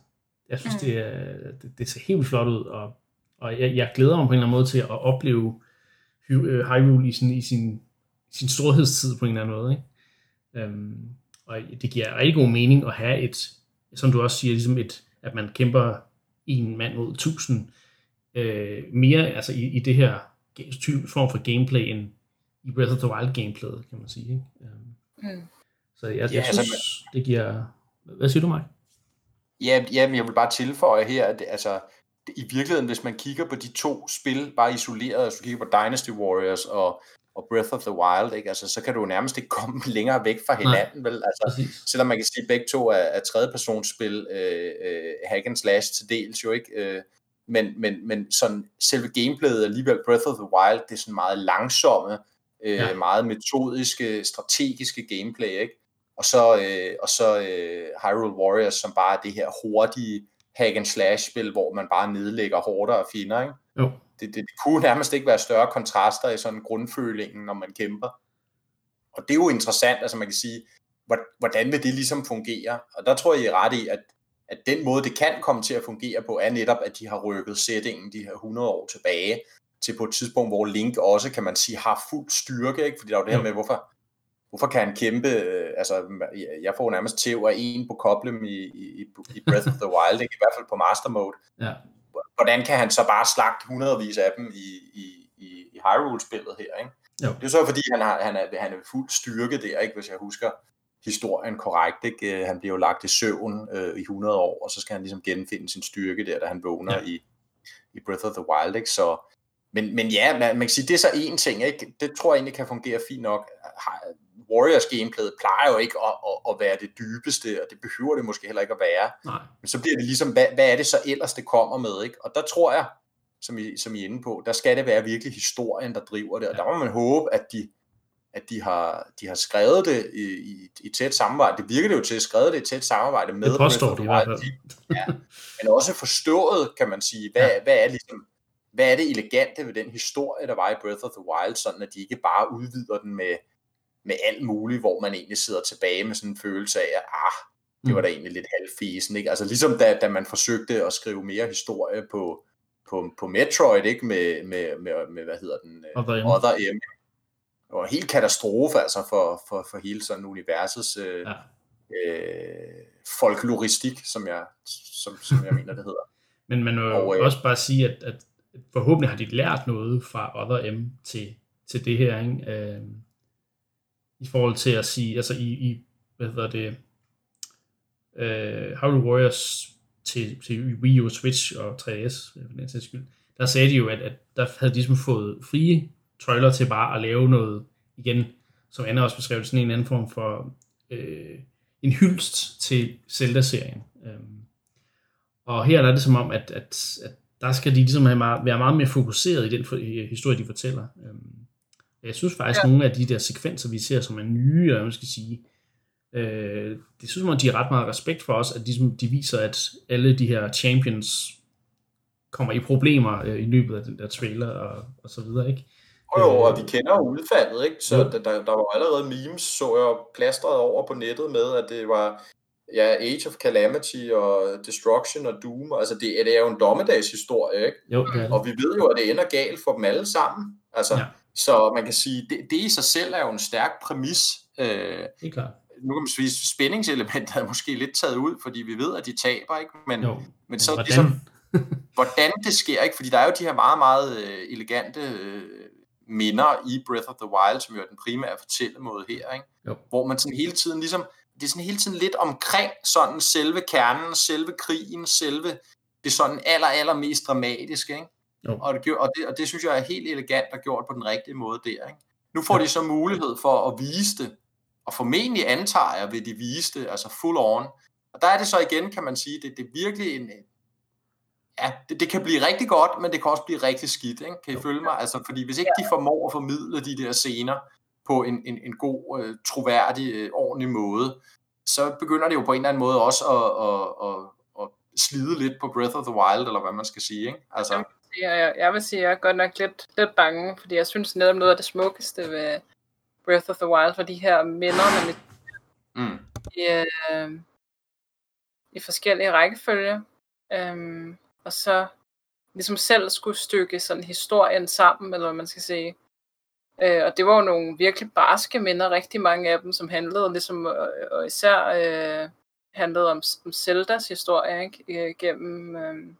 S1: jeg synes, mm. det, det, det ser helt flot ud, og, og jeg, jeg glæder mig på en eller anden måde til at opleve øh, Hyrule i, sin, i sin, sin storhedstid på en eller anden måde, ikke? Um, og det giver rigtig god mening at have et, som du også siger, ligesom et, at man kæmper en mand mod tusind, øh, mere altså i, i det her form for gameplay end i Breath of the Wild gameplayet, kan man sige. Ikke? Um, mm. Så jeg, jeg ja, synes, altså, det giver... Hvad siger du, Mike?
S3: Ja, ja, men jeg vil bare tilføje her, at det, altså, i virkeligheden, hvis man kigger på de to spil, bare isoleret, hvis du kigger på Dynasty Warriors og, og Breath of the Wild, ikke? Altså, så kan du nærmest ikke komme [laughs] længere væk fra hinanden, Nej. vel? Altså, selvom man kan sige, at begge to er, er tredjepersonsspil, øh, øh, hack and slash til dels jo, ikke? Øh, men, men, men sådan, selve gameplayet alligevel, Breath of the Wild, det er sådan meget langsomme, øh, ja. meget metodiske, strategiske gameplay, ikke? Og så, øh, og så øh, Hyrule Warriors, som bare er det her hurtige hack and slash spil, hvor man bare nedlægger hårdere fjender, ikke? Jo. Det, det, det kunne nærmest ikke være større kontraster i sådan grundfølingen, når man kæmper. Og det er jo interessant, altså man kan sige, hvordan vil det ligesom fungere? Og der tror jeg, I er ret i, at at den måde, det kan komme til at fungere på, er netop, at de har rykket settingen de her 100 år tilbage, til på et tidspunkt, hvor Link også, kan man sige, har fuld styrke, ikke? fordi der er jo det her med, hvorfor, hvorfor kan han kæmpe, øh, altså jeg får nærmest tæv af en på koblem i, i, i Breath of the Wild, ikke? i hvert fald på Master Mode. Ja. Hvordan kan han så bare slagte hundredvis af dem i, i, i, i Hyrule-spillet her, ikke? Jo. Det er så fordi, han, har, han, er, han er fuld styrke der, ikke? hvis jeg husker historien korrekt. Ikke? Øh, han bliver jo lagt i søvn øh, i 100 år, og så skal han ligesom genfinde sin styrke der, da han vågner ja. i, i Breath of the Wild. Ikke? Så, men, men ja, man, man kan sige, det er så en ting. Ikke? Det tror jeg egentlig kan fungere fint nok. Warriors gameplayet plejer jo ikke at, at, at være det dybeste, og det behøver det måske heller ikke at være. Nej. Men så bliver det ligesom, hvad, hvad er det så ellers, det kommer med? Ikke? Og der tror jeg, som I, som I er inde på, der skal det være virkelig historien, der driver det. Og ja. der må man håbe, at de, at de har, de har skrevet det i, i, i tæt samarbejde. Det virker det jo til at skrevet det i tæt samarbejde med
S1: det påstår de i hvert fald.
S3: Ja, men også forstået, kan man sige, hvad, ja. hvad, er ligesom, hvad er det elegante ved den historie, der var i Breath of the Wild, sådan at de ikke bare udvider den med, med alt muligt, hvor man egentlig sidder tilbage med sådan en følelse af, at ah, det var da mm. egentlig lidt halvfesen, ikke? Altså ligesom da, da man forsøgte at skrive mere historie på, på, på Metroid, ikke? Med, med, med, med hvad hedder den?
S1: Other M. Other M
S3: var helt katastrofe altså for, for, for hele sådan universets øh, ja. øh, folkloristik, som jeg, som, som jeg mener, det hedder. [laughs]
S1: Men man må og, øh, også bare sige, at, at forhåbentlig har de lært noget fra Other M til, til det her, ikke? Øh, i forhold til at sige, altså i, i hvad hedder det, øh, Hyrule Warriors til, til Wii U, Switch og 3DS, øh, for den sags skyld, der sagde de jo, at, at der havde de ligesom fået frie trailer til bare at lave noget, igen, som Anna også beskrev, sådan en anden form for øh, en hyldst til Zelda-serien. Øh, og her er det som om, at, at, at der skal de ligesom have meget, være meget mere fokuseret i den for, i historie, de fortæller. Øhm, jeg synes faktisk, ja. nogle af de der sekvenser, vi ser, som er nye, eller man skal sige, øh, det synes man, de har ret meget respekt for os, at de, de viser, at alle de her champions kommer i problemer øh, i løbet af den der trailer og, og så videre, ikke?
S3: Jo, jo, og vi kender jo udfaldet, ikke? Så ja. der, der var allerede memes, så jeg plastret over på nettet med, at det var ja, Age of Calamity og Destruction og Doom. Altså, det, det er jo en dommedagshistorie, ikke?
S1: Jo, ja.
S3: Og vi ved jo, at det ender galt for dem alle sammen. Altså, ja. Så man kan sige, det, det i sig selv er jo en stærk præmis.
S1: Øh, det er klart.
S3: Nu kan man sige, spændingselementet er måske lidt taget ud, fordi vi ved, at de taber, ikke? Men, jo. men så hvordan? ligesom, [laughs] hvordan det sker, ikke? Fordi der er jo de her meget, meget øh, elegante øh, minder i Breath of the Wild, som jo er den primære fortællemåde her, ikke? Jo. hvor man sådan hele tiden ligesom, det er sådan hele tiden lidt omkring sådan selve kernen, selve krigen, selve det sådan aller, aller mest dramatiske, ikke? Jo. Og, det, og, det, og det synes jeg er helt elegant og gjort på den rigtige måde der. Ikke? Nu får ja. de så mulighed for at vise det, og formentlig antager jeg, vil de vise det, altså full on. Og der er det så igen, kan man sige, det, det er virkelig en, ja, det, det kan blive rigtig godt, men det kan også blive rigtig skidt, ikke? kan I følge mig? Altså, fordi hvis ikke de formår at formidle de der scener på en, en, en god, øh, troværdig, øh, ordentlig måde, så begynder det jo på en eller anden måde også at, at, at, at slide lidt på Breath of the Wild, eller hvad man skal sige. Ikke? Altså,
S2: Jeg, jeg vil sige, at jeg er godt nok lidt, lidt bange, fordi jeg synes netop noget af det smukkeste ved Breath of the Wild, for de her minder, man
S3: mm,
S2: i, øh, i forskellige rækkefølge. Øhm, og så ligesom selv skulle stykke sådan historien sammen, eller hvad man skal sige. Øh, og det var jo nogle virkelig barske minder, rigtig mange af dem, som handlede ligesom, og, og især øh, handlede om, om Zeldas historie, ikke? Øh, gennem øh,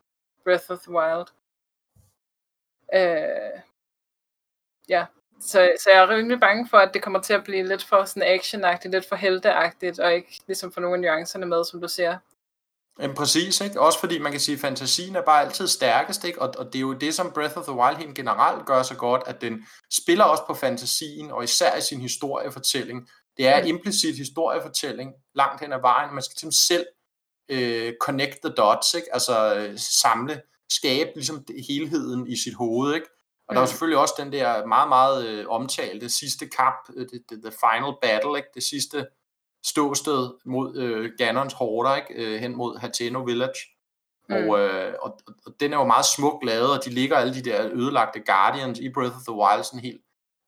S2: Breath of the Wild. Øh, ja, så, så jeg er rimelig bange for, at det kommer til at blive lidt for sådan actionagtigt, lidt for helteagtigt, og ikke ligesom få nogle af nuancerne med, som du ser.
S3: Jamen præcis, ikke? Også fordi man kan sige, at fantasien er bare altid stærkest, ikke? Og, og det er jo det, som Breath of the Wild helt generelt gør så godt, at den spiller også på fantasien, og især i sin historiefortælling. Det er implicit historiefortælling langt hen ad vejen. Man skal simpelthen selv øh, connect the dots, ikke? Altså øh, samle, skabe ligesom helheden i sit hoved, ikke? Og der er
S2: Mm.
S3: selvfølgelig også den der meget, meget øh, omtalte sidste kamp, øh, det, det, the final battle, ikke? Det sidste ståsted mod øh, Ganons horder, ikke? Øh, hen mod Hateno Village.
S2: Mm.
S3: Og, øh, og, og, og den er jo meget smukt lavet, og de ligger alle de der ødelagte Guardians i Breath of the Wild sådan helt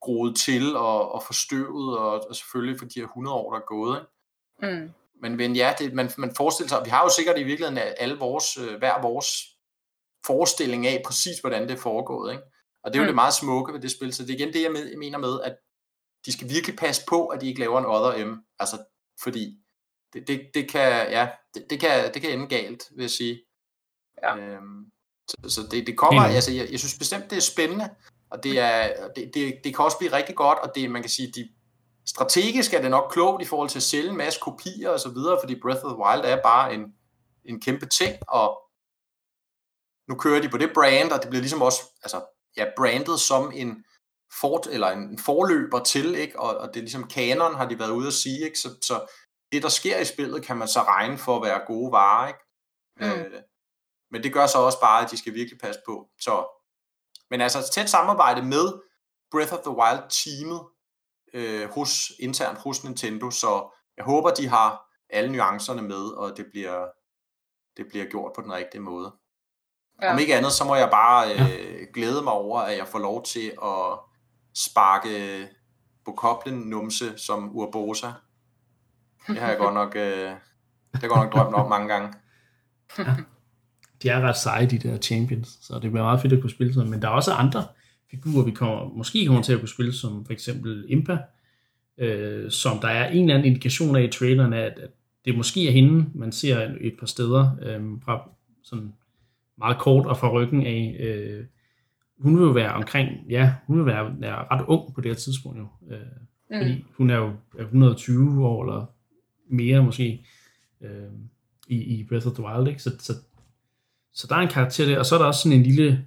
S3: groet til og, og forstøvet, og, og selvfølgelig for de her 100 år, der er gået. Ikke?
S2: Mm.
S3: Men, men ja, det, man, man forestiller sig, vi har jo sikkert i virkeligheden alle vores, øh, hver vores forestilling af præcis, hvordan det er foregået. Ikke? Og det er jo
S2: Mm.
S3: det meget smukke ved det spil, så det er igen det, jeg mener med, at de skal virkelig passe på, at de ikke laver en Other M, altså fordi det, det, det, kan, ja, det, det, kan, det kan ende galt, vil jeg sige.
S2: Ja.
S3: Øhm, så, så det, det kommer,
S1: Enig.
S3: altså jeg, jeg synes bestemt, det er spændende, og det, er, det, det, det kan også blive rigtig godt, og det, man kan sige, de, strategisk er det nok klogt i forhold til at sælge en masse kopier og så videre, fordi Breath of the Wild er bare en, en kæmpe ting, og nu kører de på det brand, og det bliver ligesom også altså, ja, brandet som en fort, eller en forløber til, ikke? Og, og det er ligesom kanon, har de været ude at sige, ikke? Så, så det, der sker i spillet, kan man så regne for at være gode varer, ikke?
S2: Mm.
S3: Øh, men det gør så også bare, at de skal virkelig passe på. Så, men altså tæt samarbejde med Breath of the Wild teamet øh, hos, internt hos Nintendo, så jeg håber, de har alle nuancerne med, og det bliver, det bliver gjort på den rigtige måde. Ja.
S2: Ja.
S3: Om ikke andet, så må jeg bare øh, glæde mig over, at jeg får lov til at sparke øh, Bokoblen numse som Urbosa. Det har jeg godt nok, øh, det har jeg godt nok drømt om mange gange.
S1: de er ret seje, de der champions, så det bliver meget fedt at kunne spille sådan. Men der er også andre figurer, vi kommer, måske kommer til at kunne spille, som for eksempel Impa, øh, som der er en eller anden indikation af i traileren, at, at det måske er hende, man ser et, et par steder, øh, fra sådan meget kort og fra ryggen af. Øh, hun vil jo være omkring, ja, hun vil være, være ret ung på det her tidspunkt jo. Øh,
S2: Mm.
S1: fordi hun er jo er 120 år eller mere måske øh, i, i Breath of the Wild, ikke? Så, så, så der er en karakter der, og så er der også sådan en lille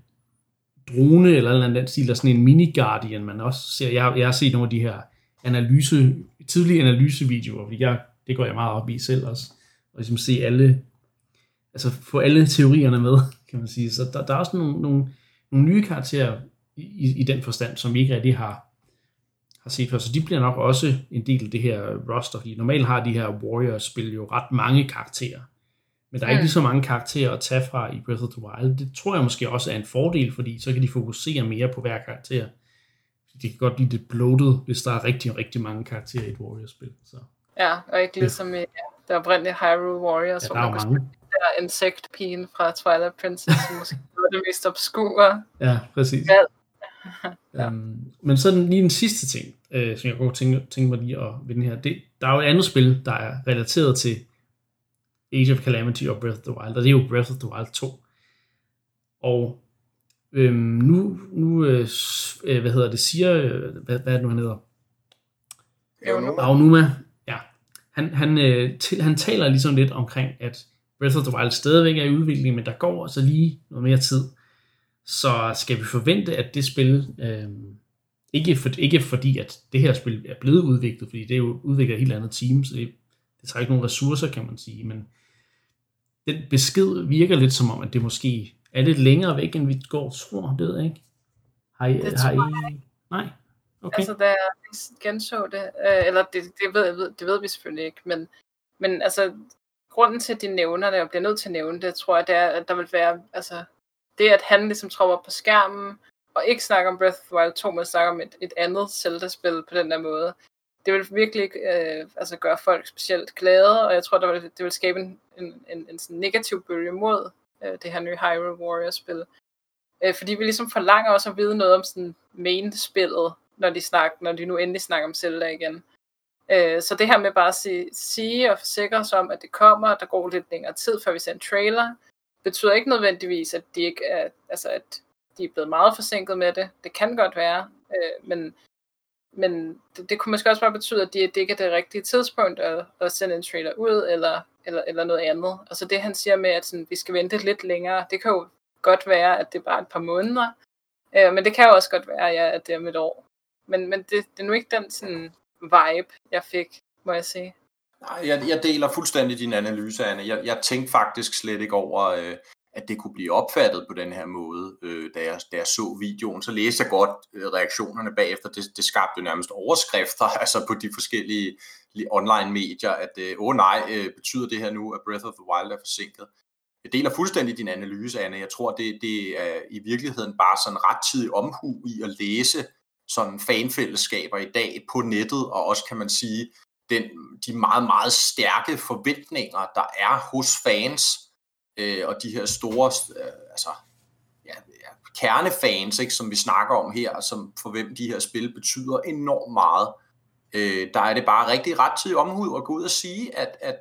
S1: drone eller eller andet stil, der er sådan en mini-guardian, man også ser. Jeg, jeg har set nogle af de her analyse, tidlige analysevideoer, fordi jeg, det går jeg meget op i selv også, og ligesom se alle, altså få alle teorierne med, [laughs] kan man sige. Så der, der er også nogle, nogle, nogle nye karakterer i, i, den forstand, som vi ikke rigtig har, har set før. Så de bliver nok også en del af det her roster, fordi normalt har de her Warriors-spil jo ret mange karakterer. Men der er ikke
S2: Mm.
S1: lige så mange karakterer at tage fra i Breath of the Wild. Det tror jeg måske også er en fordel, fordi så kan de fokusere mere på hver karakter. De kan godt blive lidt bloated, hvis der er rigtig, rigtig mange karakterer i et Warriors-spil. Så
S2: Ja, og ikke ligesom i ja, det oprindelige Hyrule Warriors,
S1: ja,
S2: hvor
S1: der er
S2: man
S1: jo
S2: kunne
S1: mange.
S2: spille der insektpigen fra Twilight Princess, måske det mest obskure.
S1: Ja, præcis.
S2: Ja.
S1: Um, [laughs] men så den, lige den sidste ting, øh, som jeg godt tænke, tænke mig lige at vende her. Det, der er jo et andet spil, der er relateret til Age of Calamity og Breath of the Wild, og det er jo Breath of the Wild 2. Og øhm, nu, nu øh, øh, hvad hedder det, siger, øh, hvad, hvad er det nu, han hedder?
S2: Aonuma.
S1: Aonuma, ja. Han, han, øh, til, han taler ligesom lidt omkring, at Breath of the Wild stadigvæk er i udvikling, men der går altså lige noget mere tid. Så skal vi forvente, at det spil, øh, ikke, for, ikke fordi, at det her spil er blevet udviklet, fordi det er jo udviklet af et helt andet team, så det, det tager ikke nogen ressourcer, kan man sige, men den besked virker lidt som om, at det måske er lidt længere væk, end vi går og tror, det ved jeg ikke. Har I,
S2: Det
S1: har I... Nej? Okay.
S2: Altså, da jeg genså det, øh, eller det, det, ved, jeg ved, det ved vi selvfølgelig ikke, men, Men altså, grunden til, at de nævner det, og bliver nødt til at nævne det, tror jeg, det er, at der vil være, altså, det at han ligesom tror op på skærmen, og ikke snakker om Breath of the Wild 2, men snakker om et, et andet Zelda-spil på den der måde, det vil virkelig øh, altså gøre folk specielt glade, og jeg tror, der vil, det vil skabe en, en, en, en sådan negativ bølge mod øh, det her nye Hyrule Warriors-spil. Øh, fordi vi ligesom forlanger også at vide noget om sådan main-spillet, når de, snakker, når de nu endelig snakker om Zelda igen. Øh, så det her med bare at sige, sige og forsikre os om, at det kommer, og der går lidt længere tid, før vi ser en trailer, betyder ikke nødvendigvis, at de ikke er, altså at de er blevet meget forsinket med det. Det kan godt være, øh, men, men det, det kunne måske også bare betyde, at det, det ikke er det rigtige tidspunkt at, at sende en trailer ud, eller, eller, eller noget andet. Altså det han siger med, at sådan, vi skal vente lidt længere, det kan jo godt være, at det er bare et par måneder, øh, men det kan jo også godt være, ja, at det er om et år. Men, men det, det er nu ikke den sådan, vibe, jeg fik, må jeg sige.
S3: Nej, jeg, jeg deler fuldstændig din analyse, Anne. Jeg, jeg tænkte faktisk slet ikke over, øh, at det kunne blive opfattet på den her måde, øh, da, jeg, da jeg så videoen. Så læste jeg godt øh, reaktionerne bagefter. Det, det skabte nærmest overskrifter [laughs] altså på de forskellige online medier, at øh, åh nej, øh, betyder det her nu, at Breath of the Wild er forsinket? Jeg deler fuldstændig din analyse, Anne. Jeg tror, det, det er i virkeligheden bare sådan rettidig omhu i at læse sådan fanfællesskaber i dag på nettet, og også kan man sige, den, de meget, meget stærke forventninger, der er hos fans, øh, og de her store, øh, altså, ja, ja, kernefans, ikke, som vi snakker om her, som for hvem de her spil betyder enormt meget, øh, der er det bare rigtig ret tid omhud at gå ud og sige, at, at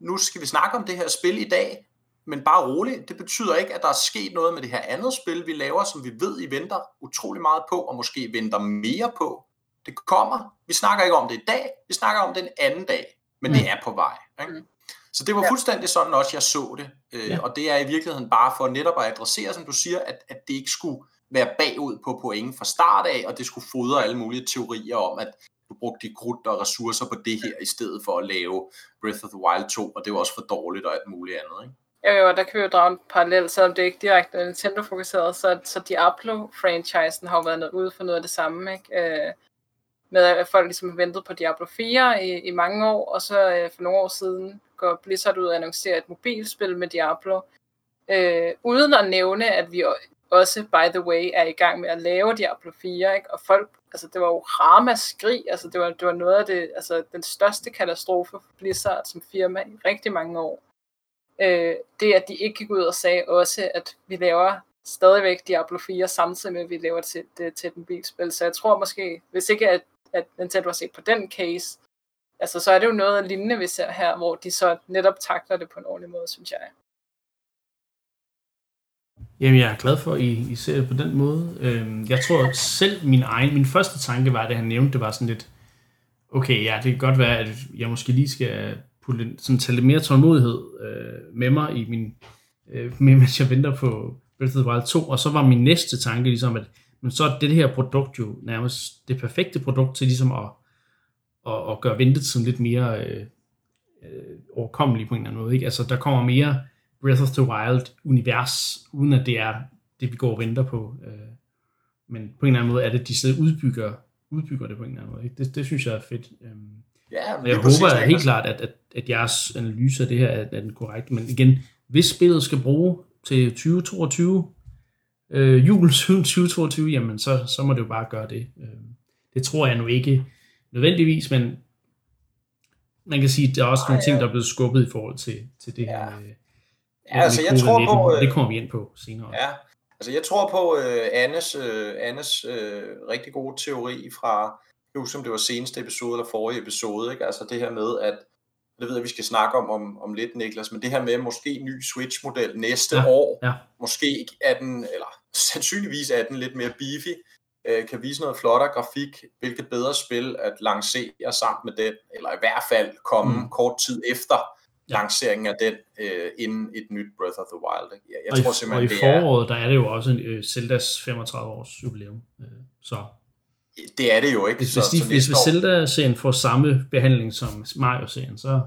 S3: nu skal vi snakke om det her spil i dag, men bare roligt, det betyder ikke, at der er sket noget med det her andet spil, vi laver, som vi ved, I venter utrolig meget på, og måske venter mere på. Det kommer. Vi snakker ikke om det i dag, vi snakker om det en anden dag, men mm. det er på vej. Ikke? Mm. Så det var fuldstændig sådan også, jeg så det. Øh, ja. Og det er i virkeligheden bare for netop at adressere, som du siger, at, at det ikke skulle være bagud på point fra start af, og det skulle fodre alle mulige teorier om, at du brugte de krudt og ressourcer på det her, i stedet for at lave Breath of the Wild 2, og det var også for dårligt og alt muligt andet. Ikke?
S2: Jo, jo, der kan vi jo drage en parallel, selvom det ikke direkte er Nintendo-fokuseret, så, så Diablo-franchisen har jo været noget ude for noget af det samme, ikke? Øh, med at folk ligesom har ventet på Diablo 4 i, i mange år, og så øh, for nogle år siden går Blizzard ud og annoncerer et mobilspil med Diablo, øh, uden at nævne, at vi også, by the way, er i gang med at lave Diablo 4, ikke? og folk, altså det var jo ramaskrig, altså det var, det var noget af det, altså den største katastrofe for Blizzard som firma i rigtig mange år øh, det, at de ikke gik ud og sagde også, at vi laver stadigvæk Diablo 4, samtidig med, at vi laver til, det, til et mobilspil. Så jeg tror måske, hvis ikke at, at Nintendo har set på den case, altså så er det jo noget lignende, vi ser her, hvor de så netop takler det på en ordentlig måde, synes jeg.
S1: Jamen, jeg er glad for, at I, I ser det på den måde. Øhm, jeg tror selv, min egen, min første tanke var, det han nævnte, det var sådan lidt, okay, ja, det kan godt være, at jeg måske lige skal sådan, tage lidt mere tålmodighed øh, med mig, i min, øh, [laughs] mens jeg venter på Breath of the Wild 2, og så var min næste tanke ligesom, at men så er det her produkt jo nærmest det perfekte produkt til ligesom at, at, at gøre ventetiden lidt mere øh, øh, overkommelig på en eller anden måde. Ikke? Altså der kommer mere Breath of the Wild univers, uden at det er det, vi går og venter på. Øh, men på en eller anden måde er det, de sidder udbygger, udbygger det på en eller anden måde. Ikke? Det, det synes jeg er fedt. Øh, Ja, jeg håber at helt klart, at, at, at jeres analyse af det her er, er den korrekte. Men igen, hvis spillet skal bruge til 2022, øh, jul [laughs] 2022, jamen så, så må det jo bare gøre det. Øh, det tror jeg nu ikke nødvendigvis, men man kan sige, at der er også nogle ting, der er blevet skubbet i forhold til, til det her. Øh,
S3: ja, altså jeg tror på...
S1: Øh, det kommer vi ind på senere.
S3: Ja, altså jeg tror på uh, Annes, uh, Annes uh, rigtig gode teori fra jeg husker, om det var seneste episode eller forrige episode, ikke? altså det her med, at det ved jeg, vi skal snakke om, om om lidt, Niklas, men det her med måske ny Switch-model næste ja, år, ja. måske er den, eller [laughs] sandsynligvis er den lidt mere beefy, øh, kan vise noget flottere grafik, hvilket bedre spil at lancere sammen med den, eller i hvert fald komme mm. kort tid efter ja. lanceringen af den, øh, inden et nyt Breath of the Wild. Ikke? Jeg, jeg
S1: og tror i, simpelthen, og i foråret, er, der er det jo også en uh, Zeldas 35 års jubilæum, uh, så
S3: det er det jo ikke.
S1: Hvis, så, hvis, de, hvis Zelda-serien får samme behandling som Mario-serien, så,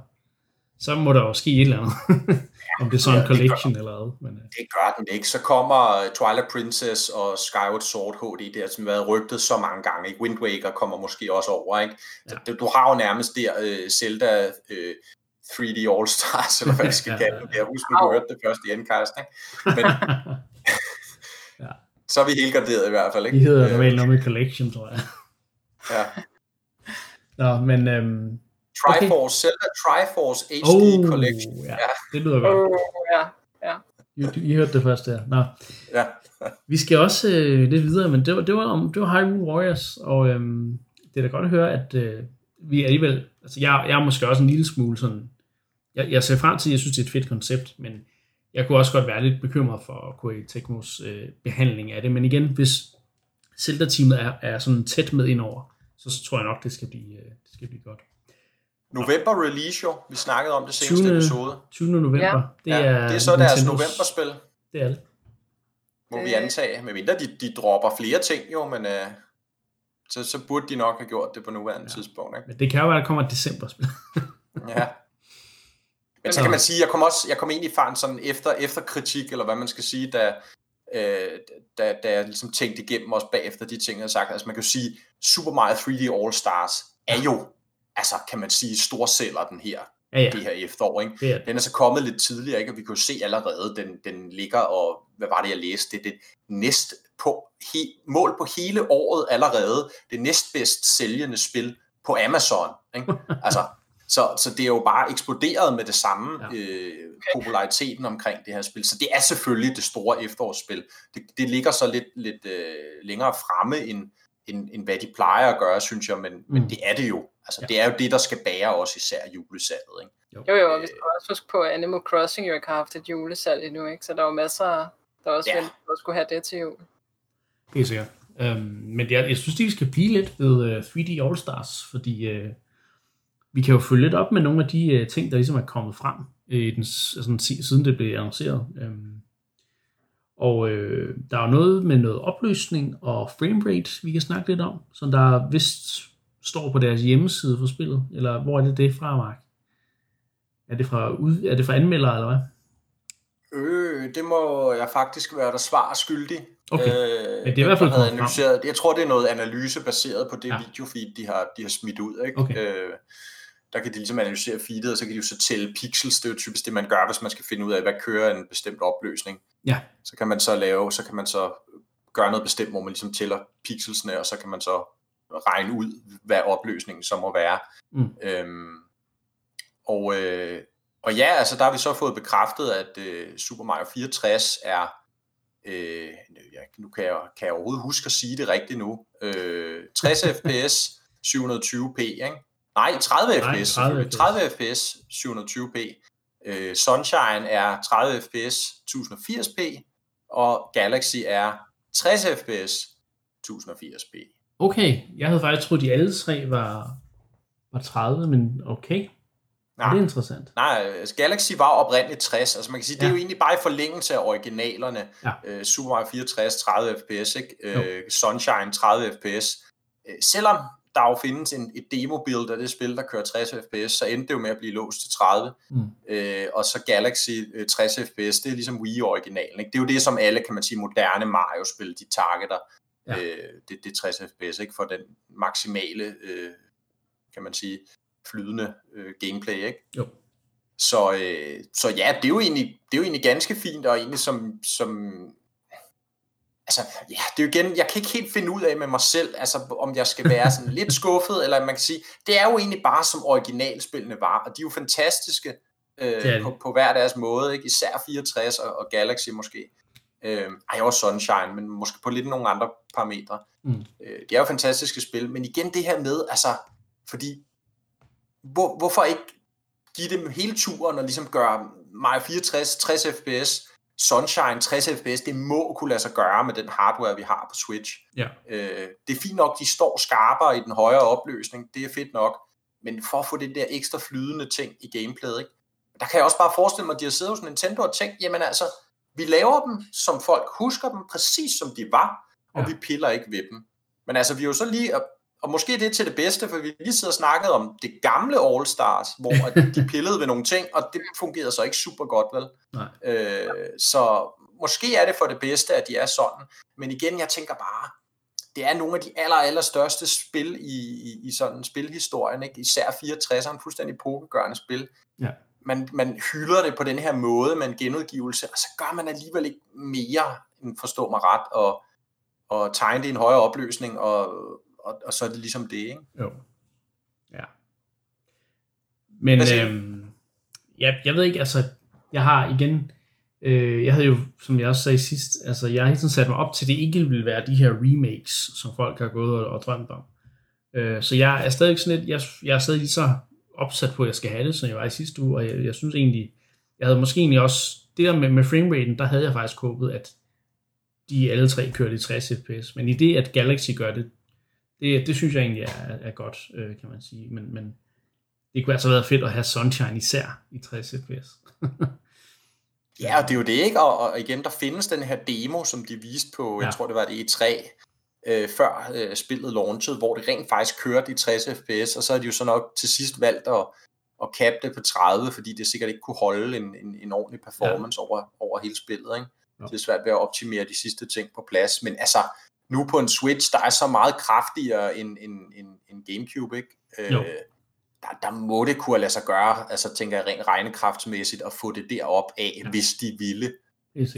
S1: så må der jo ske et eller andet. [laughs] Om det er sådan en collection gør, eller hvad. Men, uh...
S3: Det gør den ikke. Så kommer Twilight Princess og Skyward Sword HD, der som har været rygtet så mange gange. Ikke? Wind Waker kommer måske også over. Ikke? Så ja. du har jo nærmest der uh, Zelda uh, 3D All-Stars, eller hvad vi skal [laughs] kalde det. Jeg husker, du hørte det først i Endcast, ikke? Men, ja. [laughs] så er vi helt graderet i hvert fald, ikke?
S1: De hedder normalt noget med Collection, tror jeg.
S3: Ja. [laughs]
S1: Nå, men... Øhm,
S3: Triforce, okay. Zelda Triforce HD oh, Collection.
S1: Ja, ja, det lyder godt.
S2: Oh, ja, ja.
S1: I, I hørte det først der. Nå.
S3: Ja. [laughs]
S1: Vi skal også øh, lidt videre, men det var, det var, om, det var Hyrule Warriors, og øhm, det er da godt at høre, at øh, vi alligevel, altså jeg, jeg er måske også en lille smule sådan, jeg, jeg ser frem til, jeg synes, det er et fedt koncept, men jeg kunne også godt være lidt bekymret for Koei Tecmos øh, behandling af det, men igen, hvis Zelda-teamet er, er sådan tæt med indover, så tror jeg nok, det skal blive, øh, det skal blive godt.
S3: November release jo, vi snakkede om det seneste 20. episode.
S1: 20. november, ja.
S3: det, er ja, det er så Nintendo's, deres novemberspil.
S1: Det er det.
S3: Må vi antage, medmindre de, de dropper flere ting jo, men øh, så, så burde de nok have gjort det på nuværende ja. tidspunkt. Ikke?
S1: Men det kan jo være, at der kommer et decemberspil.
S3: ja. [laughs] Men så kan man sige, jeg kom også, jeg kom egentlig fra en sådan efter, efter kritik, eller hvad man skal sige, da, øh, da, da jeg ligesom tænkte igennem også bagefter de ting, jeg havde sagt. Altså man kan jo sige, Super Mario 3D All Stars er jo, altså kan man sige, storsælger den her, ja, ja. det her efterår. Ikke? Ja. Den er så kommet lidt tidligere, ikke? og vi kunne se allerede, den, den ligger, og hvad var det, jeg læste? Det er det næst på, he, mål på hele året allerede, det næstbedst sælgende spil på Amazon. Ikke? [laughs] Altså, så, så det er jo bare eksploderet med det samme ja. øh, populariteten omkring det her spil. Så det er selvfølgelig det store efterårsspil. Det, det ligger så lidt, lidt øh, længere fremme, end, end, end hvad de plejer at gøre, synes jeg, men, mm. men det er det jo. Altså, ja. Det er jo det, der skal bære os især julesalget. Ikke?
S2: Jo, jo, jo og vi skal også huske på, at Animal Crossing jo ikke har haft et julesalg endnu, ikke? så der er jo masser, der også ja. vil, der skulle have det til jul.
S1: Helt sikkert. Um, men jeg, jeg synes, de skal blive lidt ved uh, 3D All-Stars, fordi uh, vi kan jo følge lidt op med nogle af de uh, ting, der ligesom er kommet frem, uh, den, altså, siden det blev annonceret. Um, og uh, der er jo noget med noget opløsning og framerate, vi kan snakke lidt om, som der vist står på deres hjemmeside for spillet, eller hvor er det det fra, Mark? Er det fra, ud, er det fra anmeldere, eller hvad?
S3: Øh, det må jeg faktisk være der svar skyldig.
S1: Okay. Øh, Men det er i hvert fald
S3: analyseret. Jeg tror, det er noget analyse baseret på det ja. videofeed, de har, de har smidt ud. Ikke?
S1: Okay.
S3: Øh, der kan de ligesom analysere feedet, og så kan de jo så tælle pixels. Det er jo typisk det, man gør, hvis man skal finde ud af, hvad kører en bestemt opløsning.
S1: Ja.
S3: Så kan man så lave, så kan man så gøre noget bestemt, hvor man ligesom tæller pixelsene, og så kan man så regne ud, hvad opløsningen så må være.
S1: Mm.
S3: Øhm, og, øh, og ja, altså der har vi så fået bekræftet, at øh, Super Mario 64 er, øh, ja, nu kan jeg, kan jeg overhovedet huske at sige det rigtigt nu, øh, 60 fps, 720p, ikke? Nej, 30 Nej, fps, 30 fps, 30 fps 720p. Øh, Sunshine er 30 fps, 1080p, og Galaxy er 60 fps, 1080p.
S1: Okay, jeg havde faktisk troet, at de alle tre var, var 30, men okay. Nej, det er interessant.
S3: Nej, altså Galaxy var oprindeligt 60. Altså man kan sige, ja. det er jo egentlig bare i forlængelse af originalerne.
S1: Ja.
S3: Uh, Super Mario 64, 30 fps, ikke? Uh, Sunshine, 30 fps. Uh, selvom der jo findes en, et demo-build af det spil, der kører 60 fps, så endte det jo med at blive låst til 30.
S1: Mm.
S3: Uh, og så Galaxy uh, 60 fps, det er ligesom Wii-originalen. Ikke? Det er jo det, som alle, kan man sige, moderne Mario-spil, de targeter ja. øh, det, det 60 fps, ikke? for den maksimale, øh, kan man sige, flydende øh, gameplay, ikke?
S1: Jo.
S3: Så, øh, så ja, det er, jo egentlig, det er jo egentlig ganske fint, og egentlig som, som altså, ja, det er jo igen, jeg kan ikke helt finde ud af med mig selv, altså, om jeg skal være sådan lidt [laughs] skuffet, eller man kan sige, det er jo egentlig bare som originalspillene var, og de er jo fantastiske øh, på, på hver deres måde, ikke? især 64 og, og Galaxy måske. Øh, ej, også Sunshine, men måske på lidt nogle andre parametre.
S1: Mm.
S3: Øh, det er jo fantastiske spil, men igen det her med, altså, fordi, hvor, hvorfor ikke give dem hele turen og ligesom gøre Mario 64, 60 fps, Sunshine 60 fps, det må kunne lade sig gøre med den hardware, vi har på Switch.
S1: Ja.
S3: Øh, det er fint nok, de står skarpere i den højere opløsning, det er fedt nok, men for at få det der ekstra flydende ting i gameplayet, ikke? der kan jeg også bare forestille mig, at de har siddet hos Nintendo og tænkt, jamen altså, vi laver dem, som folk husker dem, præcis som de var, og ja. vi piller ikke ved dem. Men altså, vi er jo så lige, og måske det er til det bedste, for vi lige sidder og snakket om det gamle All Stars, hvor [laughs] de pillede ved nogle ting, og det fungerede så ikke super godt, vel?
S1: Nej.
S3: Øh, så måske er det for det bedste, at de er sådan. Men igen, jeg tænker bare, det er nogle af de aller, aller største spil i, i, i sådan spilhistorien, ikke? især 64'eren, fuldstændig pokegørende spil.
S1: Ja.
S3: Man, man hylder det på den her måde med en genudgivelse, og så gør man alligevel ikke mere, end forstå mig ret, og, og tegne det i en højere opløsning, og, og, og så er det ligesom det, ikke?
S1: Jo. Ja. Men øhm, jeg, jeg ved ikke, altså, jeg har igen, øh, jeg havde jo, som jeg også sagde sidst, altså, jeg har hele tiden sat mig op til, at det ikke ville være de her remakes, som folk har gået og, og drømt om. Øh, så jeg er stadig sådan lidt, jeg, jeg er stadig lige så opsat på, at jeg skal have det, som jeg var i sidste uge, og jeg, jeg synes egentlig, jeg havde måske egentlig også, det der med, med frameraten, der havde jeg faktisk håbet, at de alle tre kørte i 60 fps, men i det, at Galaxy gør det, det, det synes jeg egentlig er, er godt, øh, kan man sige, men, men det kunne altså være fedt at have Sunshine især i 60 fps. [laughs]
S3: Ja, og det er jo det, ikke? Og, og igen, der findes den her demo, som de viste på, ja. jeg
S1: Ja.
S3: tror det var det E3, øh, før øh, spillet launchede, hvor det rent faktisk kørte i 60 fps, og så har de jo så nok til sidst valgt at, at cappe det på 30, fordi det sikkert ikke kunne holde en, en, en ordentlig performance ja. over, over hele spillet, ikke?
S1: Jo.
S3: Det er svært ved at optimere de sidste ting på plads, men altså, nu på en Switch, der er så meget kraftigere end, end, end, end Gamecube, ikke?
S1: Jo.
S3: Øh, der, der må det kunne lade sig gøre, altså tænker jeg rent regnekraftsmæssigt, at få det derop af,
S1: Ja.
S3: hvis de ville.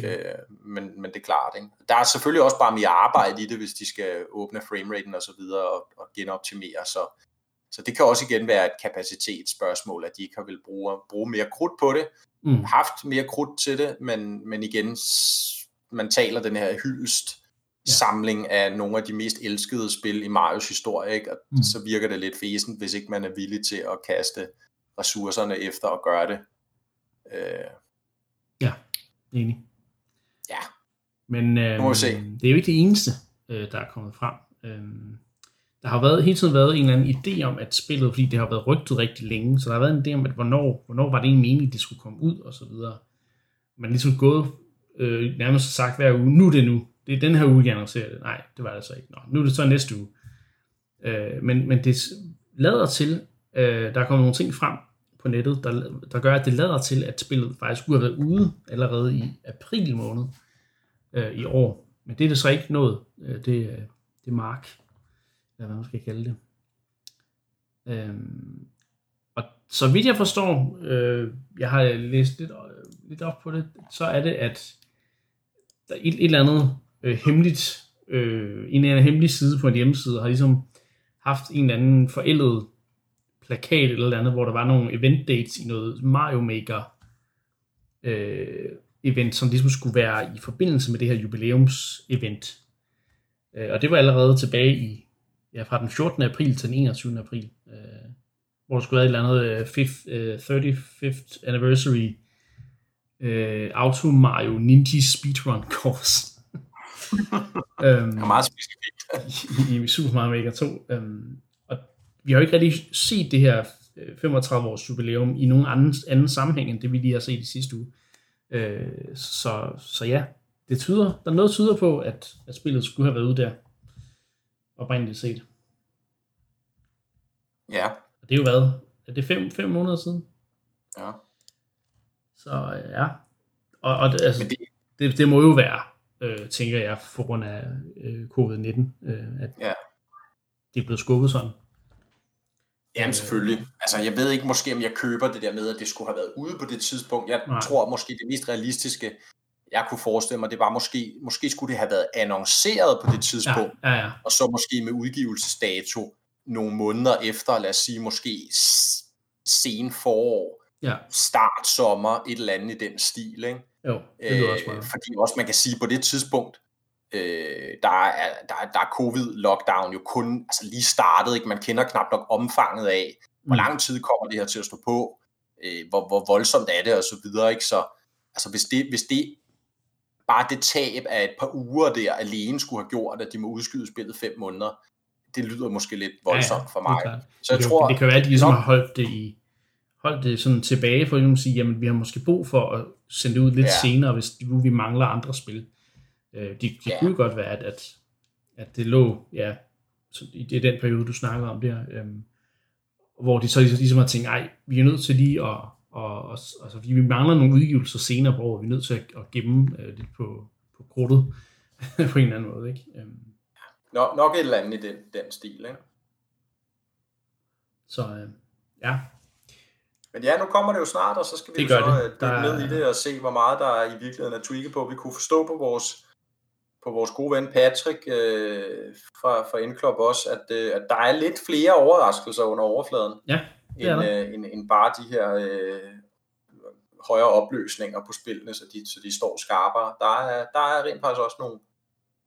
S3: Øh, men, men det er klart, ikke? Der er selvfølgelig også bare mere arbejde i det, hvis de skal åbne frameraten og så videre og, og genoptimere, så, så det kan også igen være et kapacitetsspørgsmål, at de ikke har vil bruge, bruge mere krudt på det,
S1: Mm.
S3: haft mere krudt til det, men, men igen, man taler den her hyldest
S1: Ja.
S3: samling af nogle af de mest elskede spil i Marios historie, ikke? og
S1: Mm.
S3: så virker det lidt fæsent, hvis ikke man er villig til at kaste ressourcerne efter at gøre det. Øh,
S1: Enig.
S3: Ja.
S1: Men øh,
S3: Nu må vi se.
S1: det er jo ikke det eneste, øh, der er kommet frem. Øh, der har været, hele tiden været en eller anden idé om, at spillet, fordi det har været rygtet rigtig længe, så der har været en idé om, at hvornår, hvornår var det egentlig meningen, det skulle komme ud, og så videre. Man er ligesom gået øh, nærmest sagt hver uge, nu er det nu. Det er den her uge, jeg annoncerer det. Nej, det var det så ikke. Nå, nu er det så næste uge. Øh, men, men det lader til, øh, der er kommet nogle ting frem på nettet, der, der gør, at det lader til, at spillet faktisk skulle have været ude allerede i april måned øh, i år. Men det er det så ikke nået. Øh, det, øh, det er Mark, eller hvad man skal kalde det. Øh, og så vidt jeg forstår, øh, jeg har læst lidt, øh, lidt op på det, så er det, at der er et, et eller andet øh, hemmeligt, øh, en eller anden hemmelig side på en hjemmeside, har ligesom haft en eller anden forældet plakat eller andet, hvor der var nogle event dates i noget Mario Maker øh, event, som ligesom skulle være i forbindelse med det her jubilæums event. Øh, og det var allerede tilbage i, ja, fra den 14. april til den 21. april, øh, hvor der skulle være et eller andet øh, fifth, øh, 35th anniversary øh, Auto Mario Ninja Speedrun course øhm,
S3: det er meget specifikt.
S1: i, i Super Mario Maker 2. Øhm, og vi har jo ikke rigtig set det her øh, 35 års jubilæum i nogen anden, anden sammenhæng, end det vi lige har set i sidste uge. Øh, så, så ja, det tyder, der er noget der tyder på, at, at spillet skulle have været ude der oprindeligt set.
S3: Ja,
S1: Og det er jo hvad? Er det fem, fem måneder siden?
S3: ja.
S1: Så øh, ja. Og, og det, altså,
S3: Men det,
S1: det, det må jo være, øh, tænker jeg, for grund af øh, covid-19, øh, at
S3: Ja.
S1: det er blevet skubbet sådan.
S3: Jamen selvfølgelig. Altså, jeg ved ikke måske, om jeg køber det der med, at det skulle have været ude på det tidspunkt. Jeg
S1: Nej.
S3: Tror måske, det mest realistiske, jeg kunne forestille mig, det var måske, måske skulle det have været annonceret på det
S1: Ja,
S3: tidspunkt,
S1: ja, ja.
S3: og så måske med udgivelsesdato nogle måneder efter, lad os sige måske sen forår,
S1: ja.
S3: start sommer, et eller andet i den stil, ikke?
S1: Jo, det lyder også
S3: Øh,
S1: meget.
S3: fordi også man kan sige, på det tidspunkt, øh, der, er, der, er- der er covid-lockdown jo kun altså lige startet, ikke? man kender knap nok omfanget af, hvor
S1: Mm.
S3: lang tid kommer det her til at stå på, øh, hvor, hvor voldsomt er det, og så videre, ikke? Så altså, hvis, det, hvis det bare det tab af et par uger der alene skulle have gjort, at de må udskyde spillet fem måneder, det lyder måske lidt voldsomt for
S1: det er
S3: mig. Så jeg
S1: det,
S3: tror,
S1: det kan være, at de ligesom har holdt det i holdt det sådan tilbage for ligesom at sige, jamen vi har måske brug for at sende det ud lidt
S3: Ja.
S1: senere, hvis nu vi mangler andre spil. Øh, det det
S3: Ja.
S1: kunne godt være, at, at, at det lå, ja, så i det er den periode, du snakker om der, øhm, hvor de så ligesom, har tænkt, ej, vi er nødt til lige at, og, og, altså, vi mangler nogle udgivelser senere på året, vi er nødt til at, at gemme øh, lidt på, på krudtet [laughs] på en eller anden måde, ikke? Øhm,
S3: nok, nok et eller andet i den, den stil. Ikke?
S1: Så øh, ja.
S3: Men ja, nu kommer det jo snart, og så skal vi
S1: Det
S3: jo så
S1: det.
S3: øh, dykke
S1: Der
S3: ned i det og se, hvor meget der er i virkeligheden er tweaket på. Vi kunne forstå på vores, på vores gode ven Patrick øh, fra, fra Indklub også, at, øh, at der er lidt flere overraskelser under overfladen,
S1: Ja, det
S3: end, øh, end, end bare de her øh, højere opløsninger på spillene, så de, så de står skarpere. Der er, der er rent faktisk også nogle,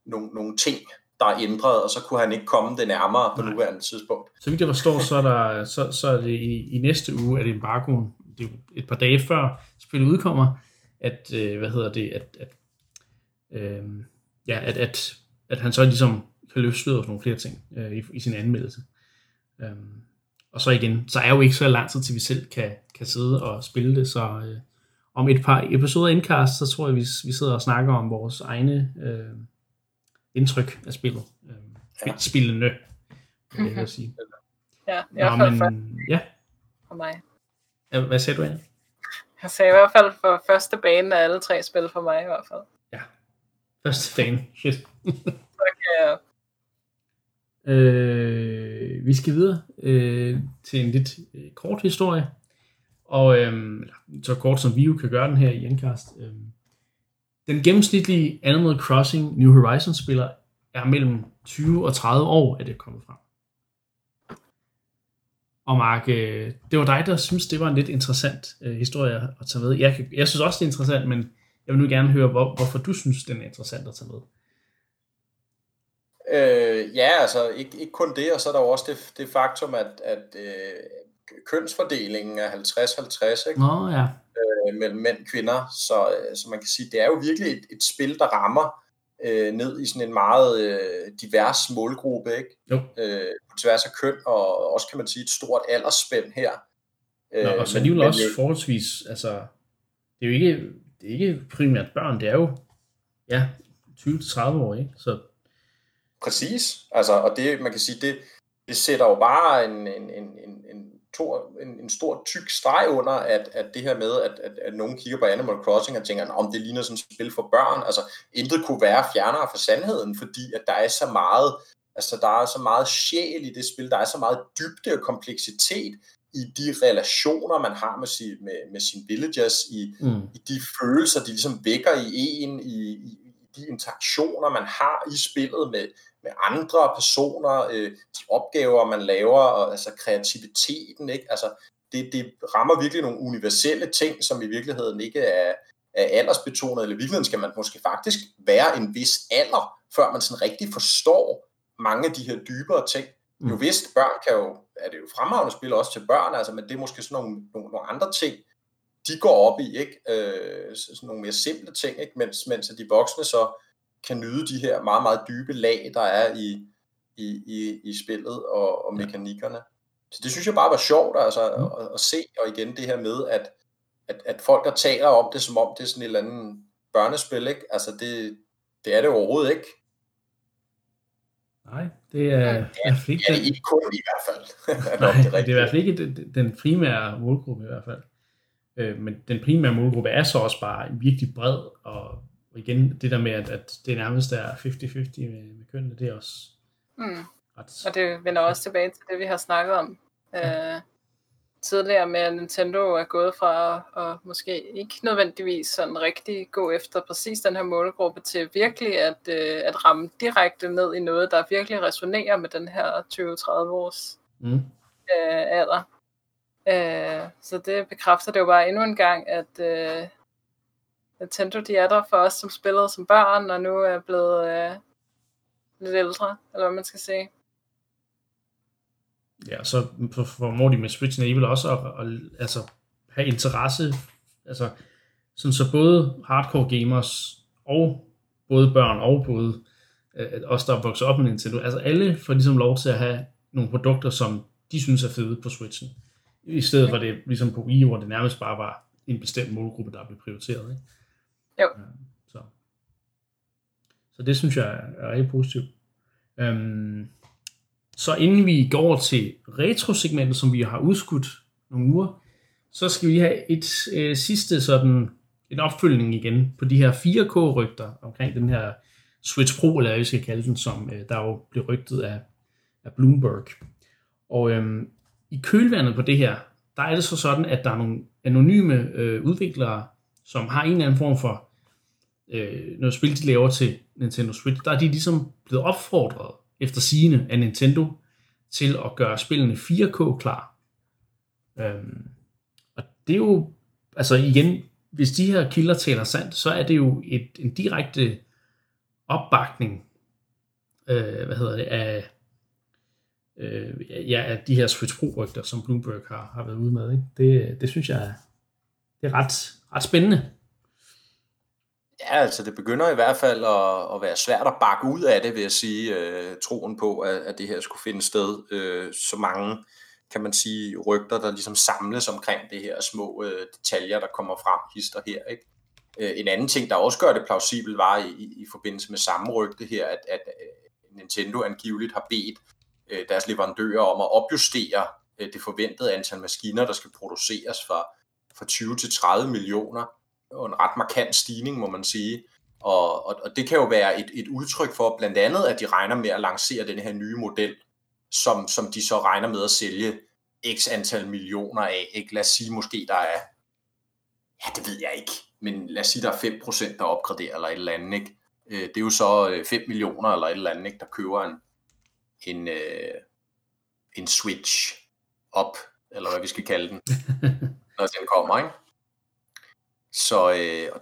S3: nogle, nogle ting, der er ændret, og så kunne han ikke komme det nærmere på
S1: Nej.
S3: nuværende tidspunkt.
S1: Så vidt jeg forstår, så er, der, så, så er det i, i næste uge, at embargoen, det er et par dage før spillet udkommer, at, øh, hvad hedder det, at, at, øh, ja, at, at, at han så ligesom kan løfte sløret for nogle flere ting øh, i, i sin anmeldelse. Um, og så igen, så er jo ikke så lang tid, til vi selv kan, kan sidde og spille det, så øh, om et par episoder indkast, så tror jeg, vi, vi sidder og snakker om vores egne øh, indtryk af spillet. Øh,
S3: Ja.
S1: Spillene, vil jeg vil sige.
S2: Ja, i hvert fald for,
S1: ja.
S2: for mig.
S1: Ja, Hvad sagde du, Anne?
S2: Jeg sagde i hvert fald for første bane af alle tre spil for mig i hvert fald.
S1: Første fan. Shit. [laughs]
S2: Jeg,
S1: Øh, vi skal videre øh, til en lidt øh, kort historie. Og øh, så kort som vi jo kan gøre den her i Endcast. Øh, den gennemsnitlige Animal Crossing New Horizons spiller er mellem 20 og 30 år, er det kommet frem. Og Mark, øh, det var dig, der synes, det var en lidt interessant øh, historie at tage med. Jeg, kan- jeg synes også, det er interessant, men jeg vil nu gerne høre, hvor, hvorfor du synes, den er interessant at tage med.
S3: Øh, ja, altså ikke, ikke kun det, og så er der jo også det, det faktum, at, at øh, kønsfordelingen er 50-50 ikke?
S1: Nå ja,
S3: Øh, mellem mænd og kvinder, så, øh, så man kan sige, det er jo virkelig et, et spil, der rammer øh, ned i sådan en meget øh, divers målgruppe, ikke?
S1: jo.
S3: Øh, på tværs af køn, og også kan man sige et stort aldersspænd her.
S1: Nå, og så alligevel også
S3: øh,
S1: forholdsvis, altså, det er jo ikke, det er ikke primært børn, det er jo, ja, 20-30 år, ikke? Så,
S3: Præcis, altså, og det, man kan sige, det, det sætter jo bare en, en, en, en, en, tor, en, en stor tyk streg under, at, at det her med, at, at, at nogen kigger på Animal Crossing og tænker, om det ligner sådan et spil for børn, altså intet kunne være fjernere fra sandheden, fordi at der er så meget, altså der er så meget sjæl i det spil, der er så meget dybde og kompleksitet i de relationer, man har med, sin, med, med sine villagers, i,
S1: mm,
S3: i de følelser, de ligesom vækker i en, i, i de interaktioner, man har i spillet med, med andre personer, øh, de opgaver, man laver, og altså kreativiteten, ikke? Altså, det, det rammer virkelig nogle universelle ting, som i virkeligheden ikke er, er aldersbetonet, eller i virkeligheden skal man måske faktisk være en vis alder, før man sådan rigtig forstår mange af de her dybere ting.
S1: Mm.
S3: Jo vist, børn kan jo, er det jo fremragende spil også til børn, altså, men det er måske sådan nogle, nogle, nogle andre ting, de går op i, ikke? Øh, så- sådan nogle mere simple ting, ikke? Mens, mens de voksne så kan nyde de her meget, meget dybe lag, der er i, i, i, i spillet og, og mekanikkerne. Så det synes jeg bare var sjovt altså,
S1: Mm.
S3: at, at se, og igen det her med, at, at, at folk der taler om det, som om det er sådan et eller andet børnespil, ikke? Altså det, det er det overhovedet ikke.
S1: nej, det er, hvert fald ikke
S3: Det er det ikke kun i hvert fald. [laughs]
S1: Nej,
S3: om
S1: det er i hvert fald ikke den, den primære målgruppe i hvert fald. Øh, men den primære målgruppe er så også bare virkelig bred, og og igen, det der med, at, at det nærmest er 50-50 med, med kønnene, det er også
S2: mm.
S1: ret...
S2: Og det vender også tilbage til det, vi har snakket om øh, tidligere med, at Nintendo er gået fra at måske ikke nødvendigvis sådan rigtig gå efter præcis den her målgruppe til virkelig at, øh, at ramme direkte ned i noget, der virkelig resonerer med den her 20-30 års
S1: Mm,
S2: øh, alder. Øh, så det bekræfter det jo bare endnu en gang, at øh, Nintendo de er der for os, som spillede som børn, og nu er blevet øh, lidt ældre, eller hvad man skal sige.
S1: ja, så for- formår de med Switchen alligevel også at, at, altså, have interesse, altså, sådan så både hardcore gamers og både børn og både øh, os, der er vokset op med Nintendo, altså alle får ligesom lov til at have nogle produkter, som de synes er fede på Switchen. I stedet for det, ligesom på Wii, hvor det nærmest bare var en bestemt målgruppe, der blev prioriteret. Ikke?
S2: Jo.
S1: Ja, Så. så det synes jeg er, rigtig positivt. Øhm, så inden vi går over til retrosegmentet, som vi har udskudt nogle uger, så skal vi have et øh, sidste sådan en opfølgning igen på de her 4K-rygter omkring den her Switch Pro, eller hvad vi skal kalde den, som øh, der jo blev rygtet af, af Bloomberg. Og øhm, i kølvandet på det her, der er det så sådan, at der er nogle anonyme øh, udviklere, som har en eller anden form for øh, noget spil, de laver til Nintendo Switch, der er de ligesom blevet opfordret efter sigende af Nintendo til at gøre spillene 4K klar. Øhm, og det er jo, altså igen, hvis de her kilder taler sandt, så er det jo et, en direkte opbakning, øh, hvad hedder det, af, øh, ja, af de her Switch Pro-rygter, som Bloomberg har, har været ude med. Ikke? Det, det synes jeg det er ret, ret spændende.
S3: Ja, altså det begynder i hvert fald at, at være svært at bakke ud af det, vil jeg sige, øh, troen på, at, at det her skulle finde sted. Øh, så mange, kan man sige, rygter, der ligesom samles omkring det her små øh, detaljer, der kommer frem hister her. Ikke? Øh, en anden ting, der også gør det plausibelt, var i, i, i forbindelse med samme rygte her, at, at øh, Nintendo angiveligt har bedt øh, deres leverandører om at opjustere øh, det forventede antal maskiner, der skal produceres fra, fra 20 til 30 millioner og en ret markant stigning, må man sige. Og, og, og det kan jo være et, et udtryk for blandt andet, at de regner med at lancere den her nye model, som, som de så regner med at sælge x antal millioner af. Ikke? Lad os sige måske, der er, ja det ved jeg ikke, men lad os sige, der er 5% der opgraderer eller et eller andet. Ikke? Øh, det er jo så øh, 5 millioner eller et eller andet, ikke? der køber en, en, øh, en switch op, eller hvad vi skal kalde den, [laughs] når den kommer. Ikke? Så, øh,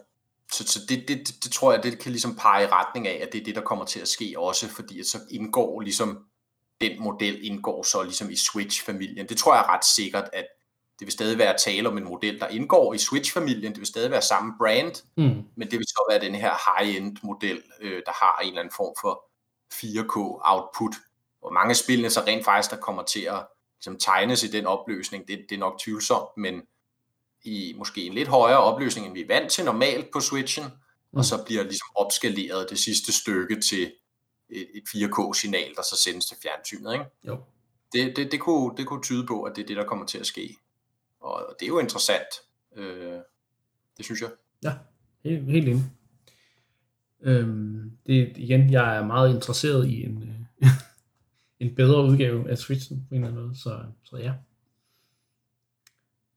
S3: så, så det, det, det, det tror jeg, det kan ligesom pege i retning af, at det er det, der kommer til at ske også, fordi at så indgår ligesom, den model indgår så ligesom i Switch-familien. Det tror jeg er ret sikkert, at det vil stadig være tale om en model, der indgår i Switch-familien. Det vil stadig være samme brand, mm. men det vil så være den her high-end model, øh, der har en eller anden form for 4K output. Og mange af spillene så rent faktisk, der kommer til at ligesom, tegnes i den opløsning, det, det er nok tvivlsomt, men i måske en lidt højere opløsning, end vi er vant til normalt på Switchen, mm. og så bliver ligesom opskaleret det sidste stykke til et, et 4K-signal, der så sendes til fjernsynet. Ikke?
S1: Jo.
S3: Det, det, det, kunne, det kunne tyde på, at det er det, der kommer til at ske. Og det er jo interessant. Øh, det synes jeg.
S1: Ja, helt, helt enig. Øhm, det, igen, jeg er meget interesseret i en, øh, [laughs] en bedre udgave af Switchen på en eller anden måde, så, så ja.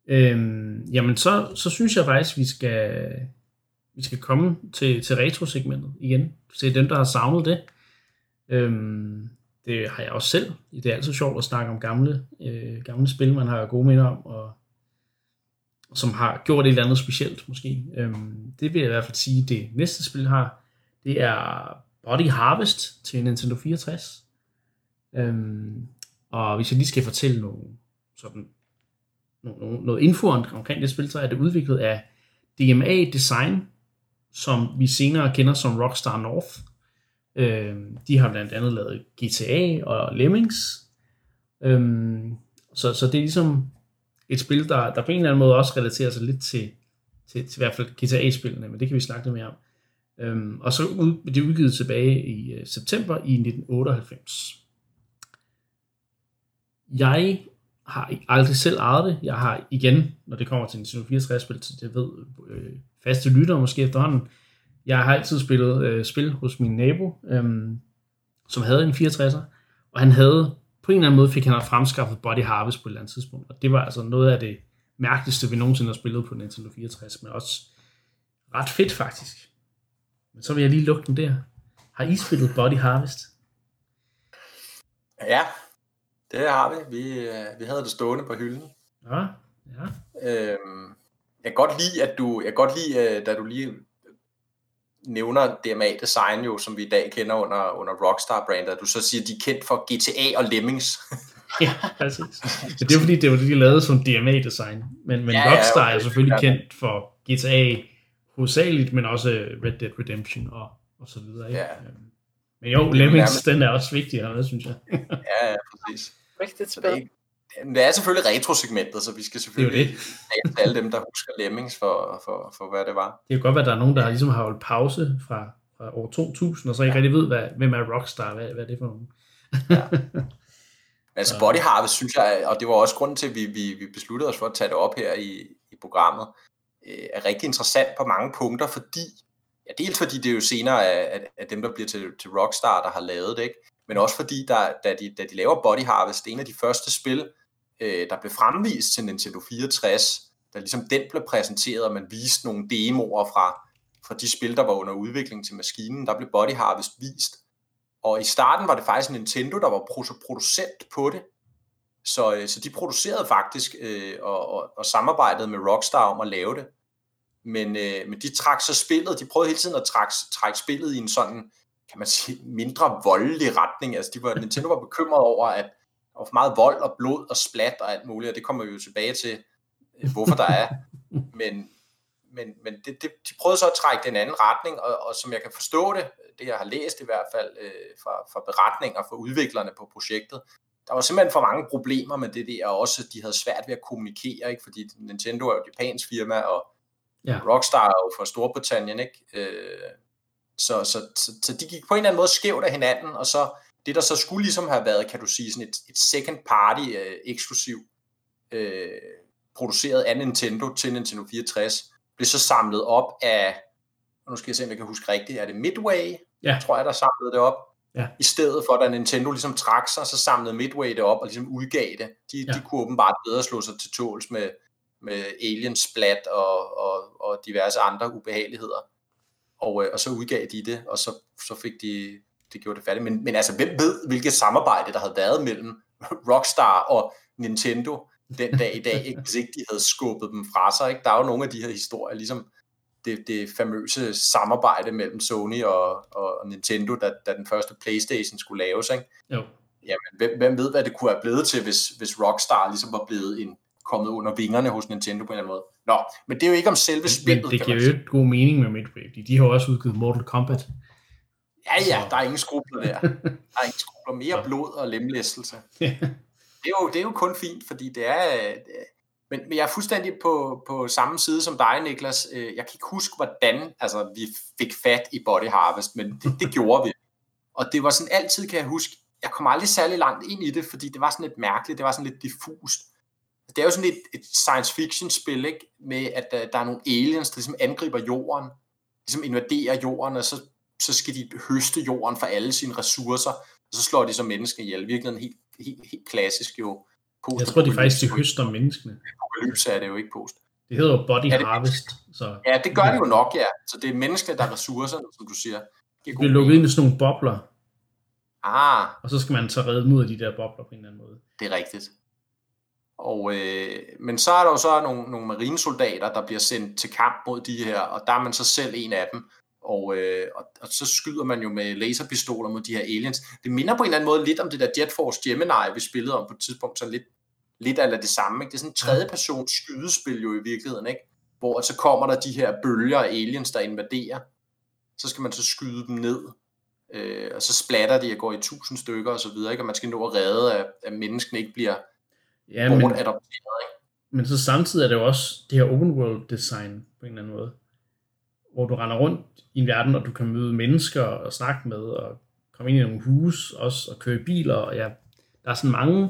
S1: Øhm, jamen, så, så synes jeg faktisk, vi skal, vi skal komme til, til retrosegmentet igen. Se dem, der har savnet det. Øhm, det har jeg også selv. Det er altid sjovt at snakke om gamle, øh, gamle spil, man har gode minder om, og som har gjort et eller andet specielt, måske. Øhm, det vil jeg i hvert fald sige, det næste spil har, det er Body Harvest til Nintendo 64. Øhm, og hvis jeg lige skal fortælle nogle sådan noget, noget info omkring det spil, så er det udviklet af DMA Design, som vi senere kender som Rockstar North. Øh, de har blandt andet lavet GTA og Lemmings. Øh, så, så det er ligesom et spil, der, der på en eller anden måde også relaterer sig lidt til, til, til i hvert fald GTA-spillene, men det kan vi snakke lidt mere om. Øhm, og så ud, det det udgivet tilbage i øh, september i 1998. Jeg har aldrig selv ejet det. Jeg har igen, når det kommer til Nintendo 64-spil, så det ved øh, faste lyttere måske efterhånden, jeg har altid spillet øh, spil hos min nabo, øh, som havde en 64'er, og han havde, på en eller anden måde fik han fremskaffet Body Harvest på et eller andet tidspunkt, og det var altså noget af det mærkeligste, vi nogensinde har spillet på Nintendo 64, men også ret fedt faktisk. Men så vil jeg lige lukke den der. Har I spillet Body Harvest?
S3: Ja, det har vi. Vi, øh, vi havde det stående på hylden.
S1: Ja, ja.
S3: Øhm, jeg kan godt lide, at du, jeg kan godt lide, øh, da du lige nævner DMA Design jo, som vi i dag kender under, under Rockstar-brandet, at du så siger, at de er kendt for GTA og Lemmings. [laughs]
S1: ja, præcis. Det er fordi, det var det, de lavede som DMA-design. Men, men ja, Rockstar ja, okay. er selvfølgelig ja. kendt for GTA hovedsageligt, men også Red Dead Redemption og, og så videre. Ikke? Ja. Øhm, men jo, Lemmings, den er også vigtig, det synes jeg.
S3: ja, ja, præcis.
S2: Rigtigt spil. Det,
S3: er selvfølgelig retro-segmentet, så vi skal selvfølgelig det det. alle dem, der husker Lemmings for, for, for, hvad det var.
S1: Det kan godt være, at der er nogen, der ligesom har holdt pause fra, fra år 2000, og så ikke ja. rigtig ved, hvad, hvem er Rockstar, hvad, hvad er det for nogen. ja. [laughs]
S3: Altså Body Harvest, synes jeg, og det var også grunden til, at vi, vi, vi besluttede os for at tage det op her i, i programmet, øh, er rigtig interessant på mange punkter, fordi, ja, dels fordi det er jo senere af, af dem, der bliver til, til Rockstar, der har lavet det, ikke? Men også fordi, der, da, de, da de laver Body Harvest, det er en af de første spil, øh, der blev fremvist til Nintendo 64, da ligesom den blev præsenteret, og man viste nogle demoer fra, fra de spil, der var under udvikling til maskinen, der blev Body Harvest vist. Og i starten var det faktisk Nintendo, der var producent på det. Så, øh, så de producerede faktisk øh, og, og, og samarbejdede med Rockstar om at lave det. Men, øh, men de trak så spillet, de prøvede hele tiden at trække, trække spillet i en sådan, kan man sige, mindre voldelig retning. Altså de var, Nintendo var bekymret over, at der var for meget vold og blod og splat og alt muligt, og det kommer vi jo tilbage til, øh, hvorfor der er. [laughs] Men, men, men det, det, de prøvede så at trække den anden retning, og, og som jeg kan forstå det, det jeg har læst i hvert fald øh, fra, fra beretninger fra udviklerne på projektet, der var simpelthen for mange problemer med det der, og også de havde svært ved at kommunikere, ikke? fordi Nintendo er jo et japansk firma, og ja. Rockstar er jo fra Storbritannien, ikke? Øh, så, så, så, så de gik på en eller anden måde skævt af hinanden, og så det, der så skulle ligesom have været, kan du sige, sådan et, et second party øh, eksklusiv øh, produceret af Nintendo til Nintendo 64, blev så samlet op af, nu skal jeg se, om jeg kan huske rigtigt, er det Midway, ja. tror jeg, der samlede det op. Ja. I stedet for, da Nintendo ligesom trak sig, så samlede Midway det op og ligesom udgav det. De, ja. de kunne åbenbart bedre slå sig til tåls med, med alien splat og, og, og diverse andre ubehageligheder. Og, øh, og så udgav de det, og så, så fik de det gjorde det færdigt. Men, men altså, hvem ved, hvilket samarbejde der havde været mellem [laughs] Rockstar og Nintendo den dag i dag, ikke? hvis ikke de havde skubbet dem fra sig. Ikke? Der er jo nogle af de her historier, ligesom det, det famøse samarbejde mellem Sony og, og Nintendo, da, da den første Playstation skulle laves. Ikke? Jo. Jamen, hvem, hvem ved, hvad det kunne have blevet til, hvis, hvis Rockstar ligesom var blevet en, kommet under vingerne hos Nintendo på en eller anden måde. Nå, men det er jo ikke om selve spillet.
S1: Men det giver jo ikke god mening med Midway. De har også udgivet Mortal Kombat.
S3: Ja, ja, der er ingen skrubler der. Der er ingen skrubler. Mere blod og lemlæstelse. [laughs] Det er, jo, det er jo kun fint, fordi det er... Men, men jeg er fuldstændig på, på samme side som dig, Niklas. Øh, jeg kan ikke huske, hvordan altså, vi fik fat i Body Harvest, men det, det gjorde vi. Og det var sådan altid, kan jeg huske, jeg kom aldrig særlig langt ind i det, fordi det var sådan lidt mærkeligt, det var sådan lidt diffust. Det er jo sådan et, et science fiction spil, ikke? med at der, der er nogle aliens, der ligesom angriber jorden, ligesom invaderer jorden, og så så skal de høste jorden for alle sine ressourcer, og så slår de så mennesker ihjel. Virkelig helt, helt, helt klassisk jo.
S1: Post jeg tror, de faktisk de høster menneskene.
S3: Apokalypse er det jo ikke post.
S1: Det hedder jo body det, harvest. Så.
S3: Ja, det gør det jo nok, ja. Så det er menneskene, der er ressourcerne, som du siger.
S1: Det bliver lukket ind i sådan nogle bobler.
S3: Ah.
S1: Og så skal man så redde af de der bobler på en eller anden måde.
S3: Det er rigtigt. Og, øh, men så er der jo så nogle, nogle marinesoldater, der bliver sendt til kamp mod de her, og der er man så selv en af dem. Og, øh, og, og så skyder man jo med laserpistoler mod de her aliens. Det minder på en eller anden måde lidt om det der Jet Force Gemini, vi spillede om på et tidspunkt, så lidt, lidt af det samme. Ikke? Det er sådan en tredje persons skydespil jo i virkeligheden, ikke? hvor så kommer der de her bølger af aliens, der invaderer. Så skal man så skyde dem ned, øh, og så splatter de og går i tusind stykker og så videre, ikke? og man skal nå at redde, at, at menneskene ikke bliver ja, men, adopteret. Ikke?
S1: Men så samtidig er det jo også det her open world design på en eller anden måde hvor du render rundt i en verden, og du kan møde mennesker og snakke med, og komme ind i nogle hus også, og køre biler, og ja, der er sådan mange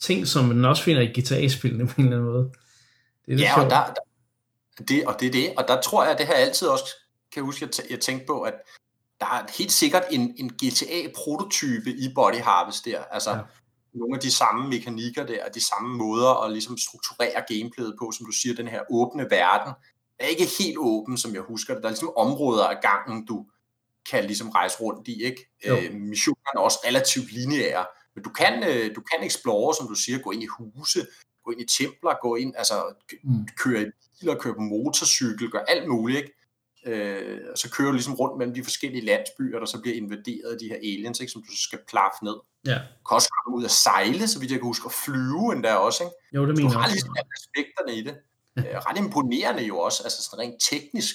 S1: ting, som man også finder i GTA-spillene [laughs] på en eller anden måde.
S3: Det er ja, og, der, der, det, og det er det, og der tror jeg, at det her altid også, kan huske, at jeg tænkte på, at der er helt sikkert en, en GTA-prototype i Body Harvest der, altså ja. Nogle af de samme mekanikker der, de samme måder at ligesom strukturere gameplayet på, som du siger, den her åbne verden, er ikke helt åben, som jeg husker det. Der er ligesom områder af gangen, du kan ligesom rejse rundt i. Ikke? Øh, missionerne er også relativt lineære, men du kan, øh, du kan explore, som du siger, gå ind i huse, gå ind i templer, gå ind, altså mm. køre i biler, køre på motorcykel, gør alt muligt. Ikke? Øh, og så kører du ligesom rundt mellem de forskellige landsbyer, der så bliver invaderet af de her aliens, ikke? som du så skal plaffe ned. Ja. Også komme ud og sejle, så vidt jeg kan huske, og flyve endda også. Ikke?
S1: Jo, det mener
S3: du har ligesom aspekterne i det øh, ret imponerende jo også, altså sådan rent teknisk.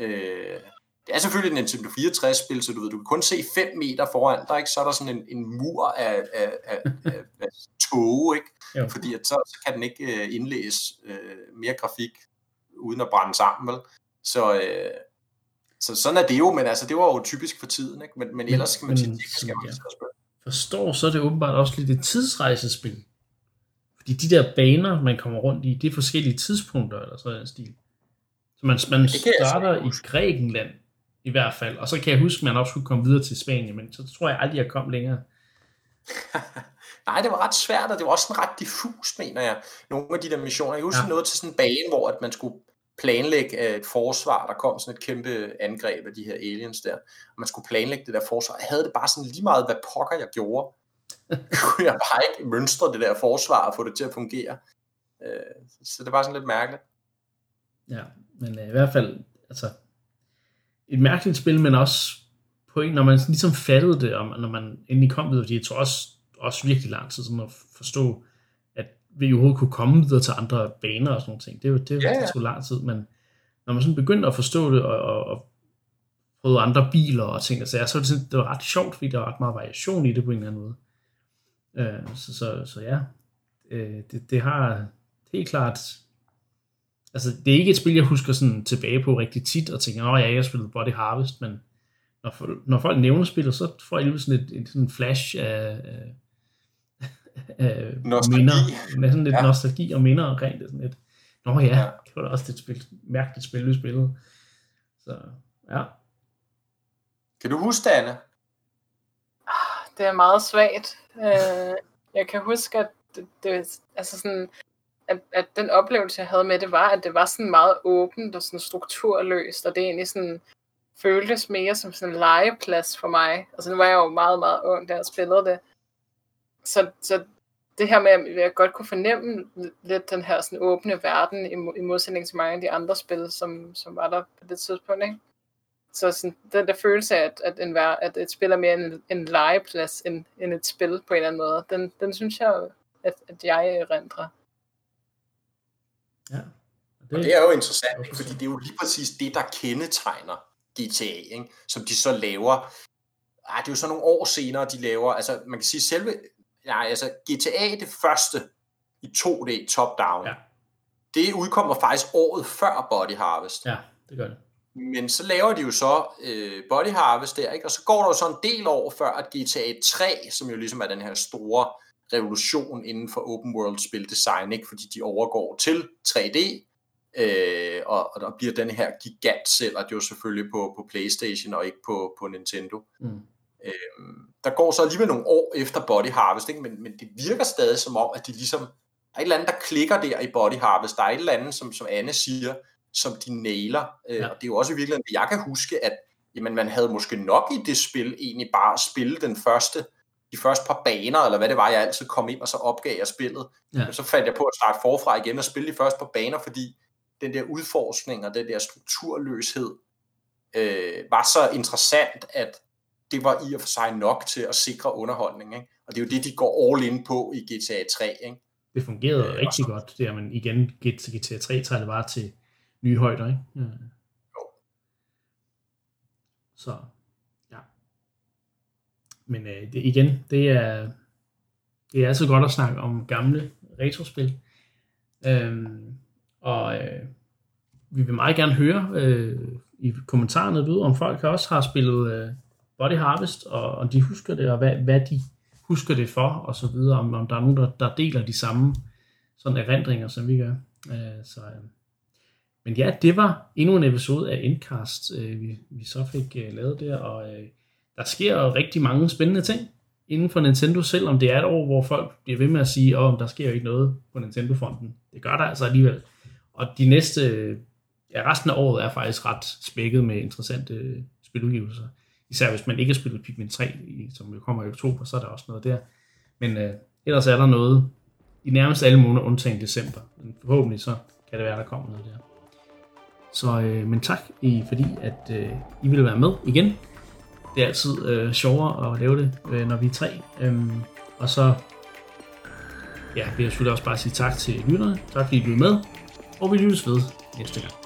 S3: Øh, det er selvfølgelig en Nintendo 64-spil, så du ved, du kan kun se 5 meter foran dig, ikke? så er der sådan en, en mur af, af, af, af, af tog, ikke? [laughs] Jo. fordi at så, så kan den ikke øh, indlæse øh, mere grafik, uden at brænde sammen, vel? Så, øh, så sådan er det jo, men altså, det var jo typisk for tiden, ikke? Men, men ellers skal man sige, det skal man ja.
S1: Forstår, så er det åbenbart også lidt et tidsrejsespil. Fordi de der baner, man kommer rundt i, det er forskellige tidspunkter, eller sådan en stil. Så man, man starter i
S3: Nej, det var ret svært, og det var også sådan ret diffust, mener jeg. Nogle af de der missioner. Jeg husker ja. noget til sådan en bane, hvor at man skulle planlægge øh, et forsvar. Der kom sådan et kæmpe angreb af de her aliens der. Og man skulle planlægge det der forsvar. Jeg havde det bare sådan lige meget, hvad pokker jeg gjorde. [laughs] kunne jeg bare ikke mønstre det der forsvar og få det til at fungere. Øh, så det var sådan lidt mærkeligt.
S1: Ja, men øh, i hvert fald, altså, et mærkeligt spil, men også på en, når man ligesom fattede det, og når man endelig kom videre, fordi jeg tog også, også virkelig lang tid sådan at forstå, vi overhovedet kunne komme videre til andre baner og sådan noget ting. Det var, det var ja, ja. lang tid, men når man sådan begyndte at forstå det, og, og, og prøvede andre biler og ting, altså, så var det, sådan, det var ret sjovt, fordi der var ret meget variation i det på en eller anden måde. Øh, så, så, så ja, øh, det, det har helt klart altså det er ikke et spil, jeg husker sådan tilbage på rigtig tit, og tænker, åh ja, jeg har spillet Body Harvest, men når, når folk nævner spillet, så får jeg lige sådan et, et sådan flash af, af, af minder, med sådan lidt ja. nostalgi og minder omkring det. Sådan lidt, Nå ja, ja, det var da også et spil, mærkeligt spil, vi spillede. Så ja.
S3: Kan du huske det, Anna?
S2: Ah, det er meget svagt. Øh, jeg kan huske, at det, det, altså sådan, at, at den oplevelse, jeg havde med det, var, at det var sådan meget åbent og sådan strukturløst, og det egentlig sådan føltes mere som sådan en legeplads for mig. Altså nu var jeg jo meget, meget ung, da jeg spillede det. Så, så det her med, at jeg godt kunne fornemme lidt den her sådan åbne verden, i, i modsætning til mange af de andre spil, som, som var der på det tidspunkt, ikke? Så sådan, den der følelse af, at, at, en, at et spil er mere en, en legeplads end, end et spil på en eller anden måde, den, den synes jeg, at, at jeg erindrer.
S3: Ja. Det, og det er jo interessant, ikke? fordi det er jo lige præcis det, der kendetegner GTA, ikke? som de så laver. Ah, det er jo så nogle år senere, de laver, altså man kan sige selve, ja, altså GTA det første i 2D top-down, ja. det udkommer faktisk året før Body Harvest.
S1: Ja, det gør det.
S3: Men så laver de jo så øh, Body Harvest der, ikke? og så går der jo så en del år før, at GTA 3, som jo ligesom er den her store revolution inden for open world spildesign, ikke? fordi de overgår til 3D, øh, og, og der bliver den her gigant selv, og det jo selvfølgelig på, på Playstation og ikke på, på Nintendo. Mm. Øh, der går så alligevel nogle år efter Body Harvest, ikke? Men, men det virker stadig som om, at de ligesom, der er et eller andet, der klikker der i Body Harvest, der er et eller andet, som, som Anne siger, som de nailer, øh, ja. og det er jo også i virkeligheden, jeg kan huske, at jamen, man havde måske nok i det spil egentlig bare at spille den første de første par baner, eller hvad det var, jeg altid kom ind, og så opgav jeg spillet. Ja. Så fandt jeg på at starte forfra igen og spille de første par baner, fordi den der udforskning og den der strukturløshed øh, var så interessant, at det var i og for sig nok til at sikre underholdning. Ikke? Og det er jo det, de går all in på i GTA 3. Ikke?
S1: Det fungerede øh, rigtig godt, det er, men igen, GTA 3 tager det bare til nye højder. Ikke? Ja. Jo. Så men øh, det, igen, det er, det er altså godt at snakke om gamle retrospil. Øhm, og øh, vi vil meget gerne høre øh, i kommentarerne ved, om folk også har spillet øh, Body Harvest, og om de husker det, og hvad, hvad de husker det for, og så videre, om, om der er nogen, der, der deler de samme sådan erindringer, som vi gør. Øh, så, øh. Men ja, det var endnu en episode af Endcast, øh, vi, vi så fik øh, lavet der, og øh, der sker rigtig mange spændende ting inden for Nintendo, selvom det er et år, hvor folk bliver ved med at sige, at oh, der sker jo ikke noget på Nintendo-fronten. Det gør der altså alligevel. Og de næste, ja, resten af året er faktisk ret spækket med interessante øh, spiludgivelser. Især hvis man ikke har spillet Pikmin 3, som jo kommer i oktober, så er der også noget der. Men øh, ellers er der noget i nærmest alle måneder, undtagen december. Men forhåbentlig så kan det være, der kommer noget der. Så, øh, men tak, I, fordi at øh, I ville være med igen det er altid øh, sjovere at lave det, øh, når vi er tre. Øhm, og så ja, vil jeg selvfølgelig også bare sige tak til lytterne. Tak fordi I blev med. Og vi lyttes ved næste gang.